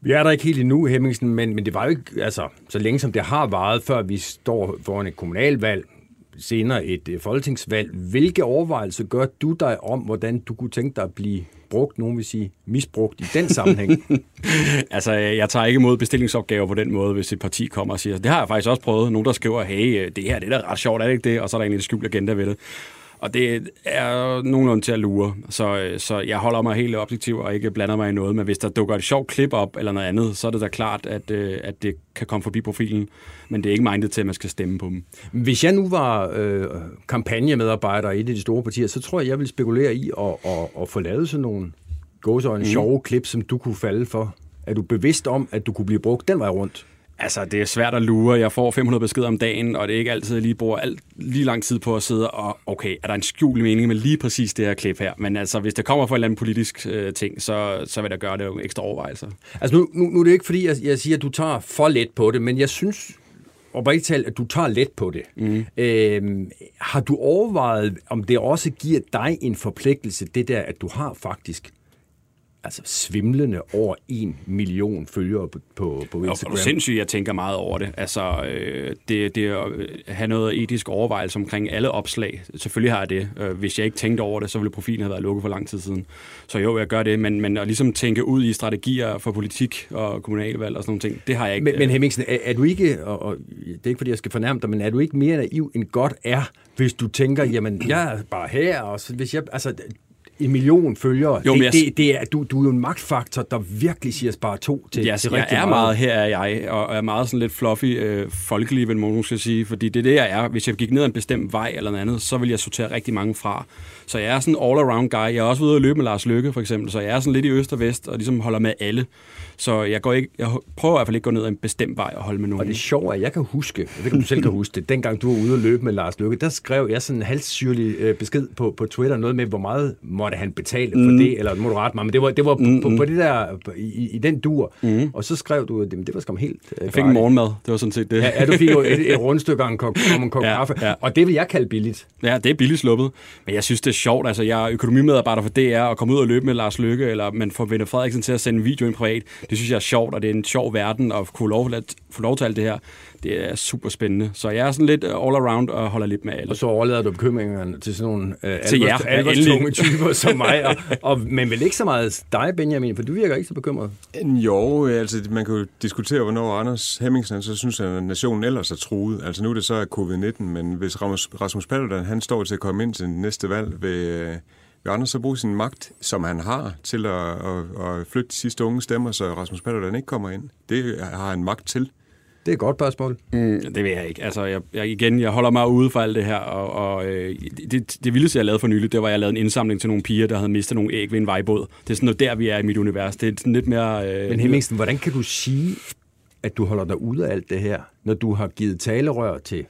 Vi er der ikke helt endnu, Hemmingsen, men, men det var jo ikke altså, så længe som det har varet, før vi står foran et kommunalvalg, senere et øh, folketingsvalg. Hvilke overvejelser gør du dig om, hvordan du kunne tænke dig at blive brugt, nogen vil sige misbrugt i den sammenhæng? altså, øh, jeg tager ikke imod bestillingsopgaver på den måde, hvis et parti kommer og siger, det har jeg faktisk også prøvet. Nogen, der skriver, hey, øh, det her det er da ret sjovt, er det ikke det? Og så er der egentlig en skjult agenda ved det. Og det er nogenlunde til at lure. Så, så jeg holder mig helt objektiv og ikke blander mig i noget. Men hvis der dukker et sjovt klip op eller noget andet, så er det da klart, at, øh, at det kan komme forbi profilen. Men det er ikke mindet til, at man skal stemme på dem. Hvis jeg nu var øh, kampagnemedarbejder i et af de store partier, så tror jeg, jeg ville spekulere i at, at, at få lavet sådan nogle gåsøjne mm. sjove klip, som du kunne falde for. Er du bevidst om, at du kunne blive brugt den vej rundt? Altså, det er svært at lure. Jeg får 500 beskeder om dagen, og det er ikke altid, jeg lige bruger alt, lige lang tid på at sidde og, okay, er der en skjult mening med lige præcis det her klip her? Men altså, hvis det kommer fra en eller anden politisk øh, ting, så, så vil der gøre det jo ekstra overvejelser. Altså, nu, nu, nu er det ikke fordi, jeg, jeg siger, at du tager for let på det, men jeg synes oprigtigt talt, at du tager let på det. Mm. Øhm, har du overvejet, om det også giver dig en forpligtelse, det der, at du har faktisk altså svimlende over en million følgere på, på, på Instagram. Og sindssygt, jeg tænker meget over det. Altså, øh, det, det at have noget etisk overvejelse omkring alle opslag. Selvfølgelig har jeg det. Øh, hvis jeg ikke tænkte over det, så ville profilen have været lukket for lang tid siden. Så jo, jeg gør det, men, men at ligesom tænke ud i strategier for politik og kommunalvalg og sådan nogle ting, det har jeg ikke. Men, men Hemmingsen, er, er du ikke, og, og det er ikke fordi, jeg skal fornærme dig, men er du ikke mere naiv end godt er, hvis du tænker, jamen, jeg er bare her, og så, hvis jeg, altså, en million følgere. Jo, det, jeg... det, det er, du, du er jo en magtfaktor, der virkelig siger bare to til, ja, til rigtig jeg er meget. meget. Her er jeg, og er meget sådan lidt fluffy, øh, folkelig, vil man skal sige, fordi det er det, jeg er. Hvis jeg gik ned ad en bestemt vej eller noget andet, så vil jeg sortere rigtig mange fra. Så jeg er sådan en all-around guy. Jeg er også ude at løbe med Lars Lykke, for eksempel, så jeg er sådan lidt i øst og vest, og ligesom holder med alle. Så jeg, går ikke, jeg prøver i hvert fald ikke at gå ned ad en bestemt vej og holde med nogen. Og det sjove er, at jeg kan huske, jeg ved ikke, om du selv kan huske det, dengang du var ude og løbe med Lars Lykke, der skrev jeg sådan en halssyrlig øh, besked på, på Twitter, noget med, hvor meget måtte han betale for mm. det, eller moderat mig, men det var, det var mm, på, på, på det der, i, i den dur. Mm. Og så skrev du, at det, var skam helt øh, Jeg fik en morgenmad, det var sådan set det. Ja, ja du fik jo et, et rundstykke om en kop, en kop ja, kaffe, ja. og det vil jeg kalde billigt. Ja, det er billigt sluppet. Men jeg synes, det sjovt. Altså, jeg er økonomimedarbejder for DR, og komme ud og løbe med Lars Lykke, eller man får Vende Frederiksen til at sende en video ind privat. Det synes jeg er sjovt, og det er en sjov verden at kunne lov, at, få lov til alt det her. Det er super spændende. Så jeg er sådan lidt all around og holder lidt med alle. Og så overlader du bekymringerne til sådan nogle øh, til jer, alvorstunge typer som mig. Og, og, men vel ikke så meget dig, Benjamin, for du virker ikke så bekymret. Jo, altså man kan jo diskutere, hvornår Anders Hemmingsen så synes, at nationen ellers er truet. Altså nu er det så covid-19, men hvis Rasmus, Rasmus Paludan, han står til at komme ind til næste valg ved vil Anders så bruge sin magt, som han har, til at, at, at flytte de sidste unge stemmer, så Rasmus Paludan ikke kommer ind? Det har han magt til. Det er et godt spørgsmål. Mm, det vil jeg ikke. Altså, jeg, jeg, igen, jeg holder mig ude for alt det her, og, og øh, det, det vildeste, jeg lavede for nylig, det var, at jeg lavede en indsamling til nogle piger, der havde mistet nogle æg ved en vejbåd. Det er sådan noget, der vi er i mit univers. Det er sådan lidt mere... Øh, Men Hemmingsen, hvordan kan du sige, at du holder dig ude af alt det her, når du har givet talerør til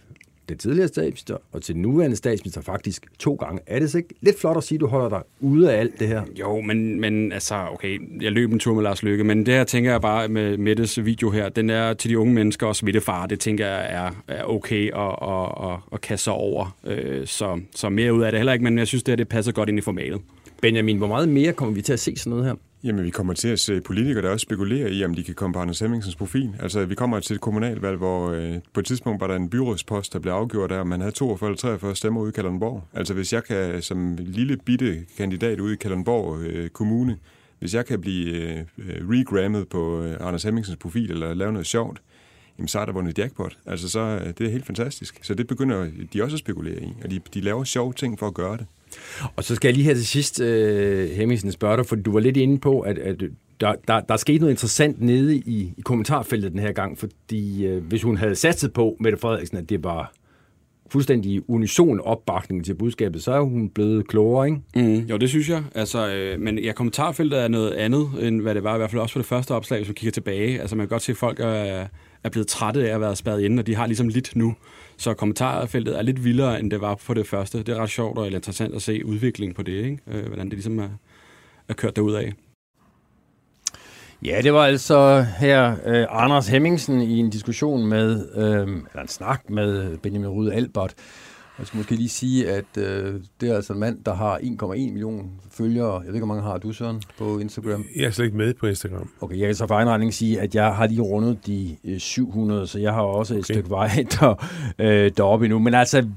den tidligere statsminister og til den nuværende statsminister faktisk to gange. Er det så ikke lidt flot at sige, at du holder dig ude af alt det her? Jo, men, men altså, okay, jeg løb en tur med Lars Lykke, men det her tænker jeg bare med Mettes video her, den er til de unge mennesker og smittefar, det tænker jeg er, er okay at, at, at, at kaste sig over. Øh, så, så mere ud af det heller ikke, men jeg synes, det her det passer godt ind i formatet. Benjamin, hvor meget mere kommer vi til at se sådan noget her? Jamen, vi kommer til at se politikere, der også spekulerer i, om de kan komme på Anders Hemmingsens profil. Altså, vi kommer til et kommunalvalg, hvor øh, på et tidspunkt var der en byrådspost, der blev afgjort der, og man havde 42 eller 43 stemmer ude i Kalundborg. Altså, hvis jeg kan, som lille bitte kandidat ude i Kalundborg øh, Kommune, hvis jeg kan blive øh, øh regrammet på øh, Anders Hemmingsens profil, eller lave noget sjovt, jamen, så er der vundet jackpot. Altså, så øh, det er helt fantastisk. Så det begynder de også at spekulere i, og de, de laver sjove ting for at gøre det. Og så skal jeg lige her til sidst, øh, uh, Hemmingsen, spørge dig, for du var lidt inde på, at, at der, der, der er sket noget interessant nede i, i kommentarfeltet den her gang, fordi uh, hvis hun havde satset på, Mette Frederiksen, at det var fuldstændig unison opbakning til budskabet, så er hun blevet klogere, ikke? Mm, jo, det synes jeg. Altså, øh, men ja, kommentarfeltet er noget andet, end hvad det var, i hvert fald også for det første opslag, hvis man kigger tilbage. Altså, man kan godt se, at folk er, er blevet trætte af at være spadet inde, og de har ligesom lidt nu. Så kommentarfeltet er lidt vildere, end det var på det første. Det er ret sjovt og interessant at se udviklingen på det, ikke? Øh, hvordan det ligesom er, er kørt af. Ja, det var altså her øh, Anders Hemmingsen i en diskussion med, øh, eller en snak med Benjamin Rude Albert. Jeg skal måske lige sige, at øh, det er altså en mand, der har 1,1 million følgere. Jeg ved ikke, hvor mange har du, Søren, på Instagram? Jeg er slet ikke med på Instagram. Okay, jeg kan så for egen regning sige, at jeg har lige rundet de øh, 700, så jeg har også okay. et stykke vej der, øh, deroppe endnu. Men altså,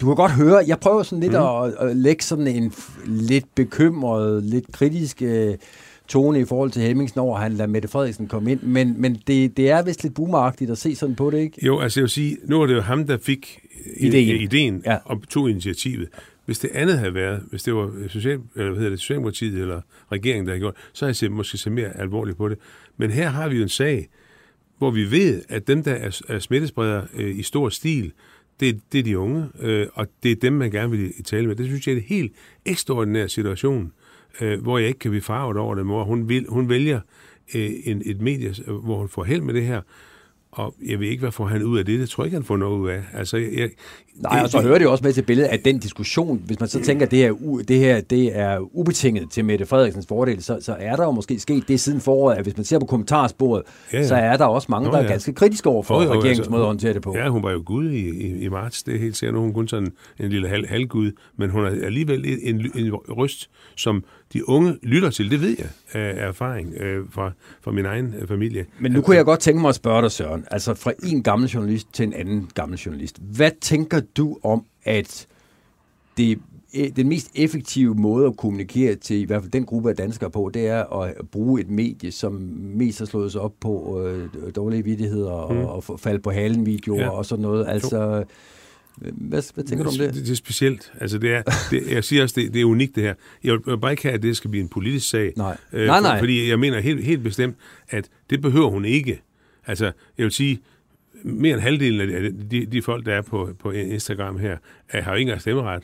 du kan godt høre, jeg prøver sådan lidt mm. at, at lægge sådan en lidt bekymret, lidt kritisk... Øh, tone i forhold til Hemmingsen over, at han lader Mette Frederiksen komme ind. Men, men det, det er vist lidt boomeragtigt at se sådan på det, ikke? Jo, altså jeg vil sige, nu er det jo ham, der fik ideen, ideen ja. og tog initiativet. Hvis det andet havde været, hvis det var social, eller hvad hedder det, Socialdemokratiet eller regeringen, der havde gjort, så havde jeg måske set mere alvorligt på det. Men her har vi jo en sag, hvor vi ved, at dem, der er, er smittespredere øh, i stor stil, det, det er de unge, øh, og det er dem, man gerne vil tale med. Det synes jeg er en helt ekstraordinær situation øh, hvor jeg ikke kan blive farvet over det, hvor hun, vil, hun vælger øh, en, et medie, hvor hun får held med det her, og jeg ved ikke, hvad får han ud af det. Det tror jeg ikke, han får noget ud af. Altså, jeg, Nej, og så hører det jo også med til billedet af den diskussion. Hvis man så tænker, at det her, det her det er ubetinget til Mette Frederiksens fordel, så, så er der jo måske sket det siden foråret, at hvis man ser på kommentarsporet, ja, ja. så er der også mange, Nå, der er ganske kritiske over for regeringens altså, måde at håndtere det på. Ja, hun var jo gud i, i, i marts. Det er helt sikkert. Hun kun sådan en lille hal, halvgud, men hun er alligevel en, en, en røst, som de unge lytter til. Det ved jeg af erfaring øh, fra, fra min egen øh, familie. Men nu kunne jeg godt tænke mig at spørge dig, Søren. Altså fra en gammel journalist til en anden gammel journalist. Hvad tænker du om, at det den mest effektive måde at kommunikere til i hvert fald den gruppe af danskere på, det er at bruge et medie, som mest har slået sig op på øh, dårlige vidtigheder mm. og, og falde på halen videoer ja. og sådan noget. Altså, hvad, hvad tænker du om det? Det, det er specielt. Altså, det er, det, jeg siger også, det, det er unikt det her. Jeg vil bare ikke have, at det skal blive en politisk sag. Nej, øh, nej, nej. Fordi jeg mener helt, helt bestemt, at det behøver hun ikke. Altså, jeg vil sige, mere end halvdelen af de, de folk, der er på, på Instagram her, er, har jo ikke engang stemmeret.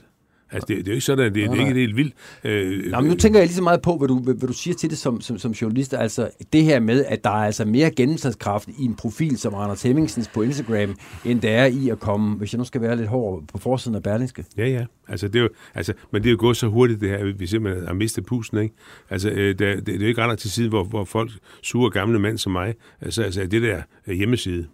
Altså, det, det er jo ikke sådan, det, det er ikke helt vildt. Øh, Nå, men nu tænker jeg lige så meget på, hvad du, hvad, du siger til det som, som, som journalist. Altså, det her med, at der er altså mere gennemslagskraft i en profil som Anders Hemmingsens på Instagram, end der er i at komme, hvis jeg nu skal være lidt hård, på forsiden af Berlingske. Ja, ja. Altså, det er jo, altså, men det er jo gået så hurtigt, det her, vi simpelthen har mistet pusten, ikke? Altså, øh, det, det, det, er jo ikke ret til side, hvor, hvor folk suger gamle mænd som mig. Altså, altså det der hjemmeside,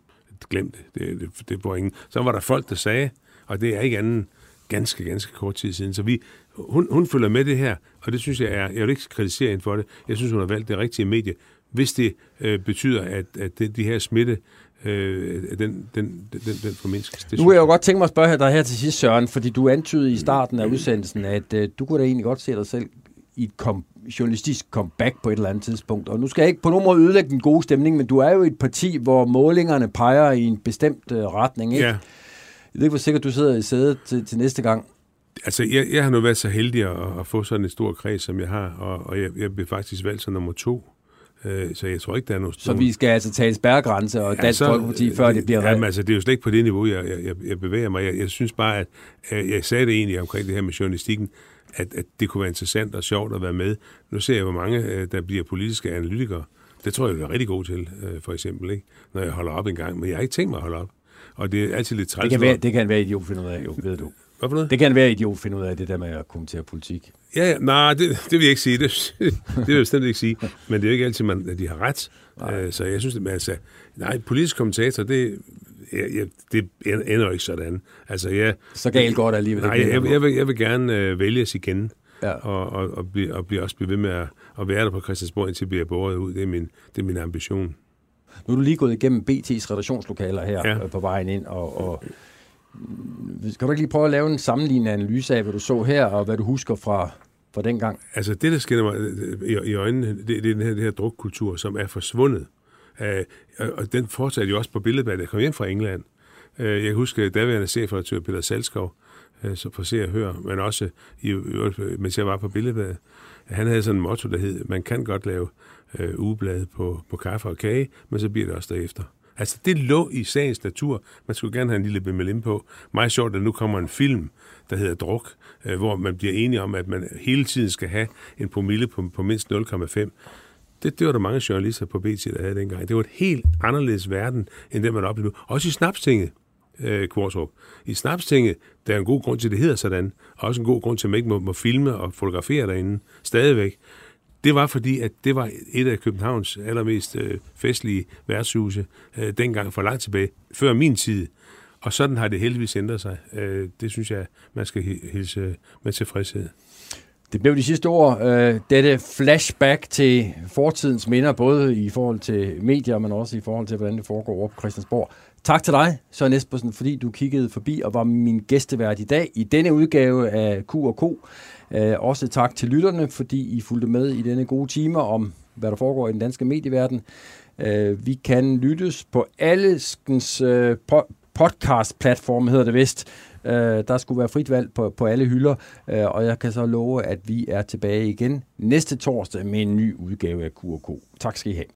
glem det. Det, det, det var ingen. Så var der folk, der sagde, og det er ikke anden ganske, ganske kort tid siden. Så vi, hun, hun følger med det her, og det synes jeg er, jeg vil ikke kritisere hende for det. Jeg synes, hun har valgt det rigtige medie, hvis det øh, betyder, at, at det, de her smitte, øh, den, den, den, den formindskes. Det nu vil jeg jo godt tænke mig at spørge dig her til sidst, Søren, fordi du antydede i starten af udsendelsen, at øh, du kunne da egentlig godt se dig selv i et kom, journalistisk comeback på et eller andet tidspunkt. Og nu skal jeg ikke på nogen måde ødelægge den gode stemning, men du er jo et parti, hvor målingerne peger i en bestemt øh, retning, ikke? Ja. Jeg ved ikke, hvor sikkert du sidder i sædet til, til næste gang. Altså, jeg, jeg har nu været så heldig at, at få sådan en stor kreds, som jeg har, og, og jeg, jeg blev faktisk valgt som nummer to. Øh, så jeg tror ikke, der er noget... Så vi skal altså tage spærregrænse og Dansk ja, så, Folkeparti, før det bliver Jamen, altså, det er jo slet ikke på det niveau, jeg, jeg, jeg bevæger mig. Jeg, jeg synes bare, at jeg sagde det egentlig omkring det her med journalistikken, at, at det kunne være interessant og sjovt at være med. Nu ser jeg, hvor mange øh, der bliver politiske analytikere. Det tror jeg, jeg er rigtig god til, øh, for eksempel, ikke? når jeg holder op en gang. Men jeg har ikke tænkt mig at holde op. og det er altid lidt træls. Det kan være, det kan være idiot finde ud af, jo, ved du. Hvad for noget? Det kan være idiot finde ud af det der med at kommentere politik. Ja, ja, nej, det, det vil jeg ikke sige. Det, det vil jeg bestemt ikke sige. Men det er jo ikke altid, man, at de har ret. Uh, så jeg synes, at altså, nej, politisk kommentator, det, jeg, jeg, det ender jo ikke sådan. Altså, jeg, Så galt går det alligevel Nej, jeg, jeg, vil, jeg vil gerne øh, vælges igen. Ja. Og, og, og, blive, og blive også blive ved med at, at være der på Christiansborg, indtil jeg bliver båret ud. Det er min, det er min ambition. Nu er du lige gået igennem BT's redaktionslokaler her Ja. ja. på vejen ind, og, og kan du ikke lige prøve at lave en sammenlignende analyse af, hvad du så her, og hvad du husker fra, fra dengang? Altså det, der skinner mig øh, i, i øjnene, det, det er den her, det her drukkultur, som er forsvundet. Uh, og den fortsatte jo også på billedet, da jeg kom hjem fra England. Uh, jeg kan huske, at daværende chefredaktør Peter Salskov, uh, så for se og høre, men også, i, mens jeg var på billedbadet, han havde sådan en motto, der hed, man kan godt lave øh, ugeblade på, på kaffe og kage, men så bliver det også derefter. Altså, det lå i sagens natur. Man skulle gerne have en lille bemelim på. Meget sjovt, at nu kommer en film, der hedder Druk, øh, hvor man bliver enige om, at man hele tiden skal have en promille på, på mindst 0,5. Det, det var der mange journalister på BT, der havde dengang. Det var et helt anderledes verden, end det man oplevede. Også i Snapstinget, øh, Kvartrup. I Snapstinget, der er en god grund til, at det hedder sådan, og også en god grund til, at man ikke må, må filme og fotografere derinde, stadigvæk. Det var fordi, at det var et af Københavns allermest øh, festlige værtshuse øh, dengang for langt tilbage, før min tid. Og sådan har det heldigvis ændret sig. Øh, det synes jeg, man skal hilse med tilfredshed. Det blev de sidste ord. Øh, dette flashback til fortidens minder, både i forhold til medier, men også i forhold til, hvordan det foregår over på Christiansborg. Tak til dig, Søren Espersen, fordi du kiggede forbi og var min gæstevært i dag i denne udgave af Q&K. Øh, også tak til lytterne, fordi I fulgte med i denne gode time om, hvad der foregår i den danske medieverden. Øh, vi kan lyttes på alleskens øh, po- podcast-platform, hedder det vist. Øh, der skulle være frit valg på, på alle hylder, øh, og jeg kan så love, at vi er tilbage igen næste torsdag med en ny udgave af Q&K. Tak skal I have.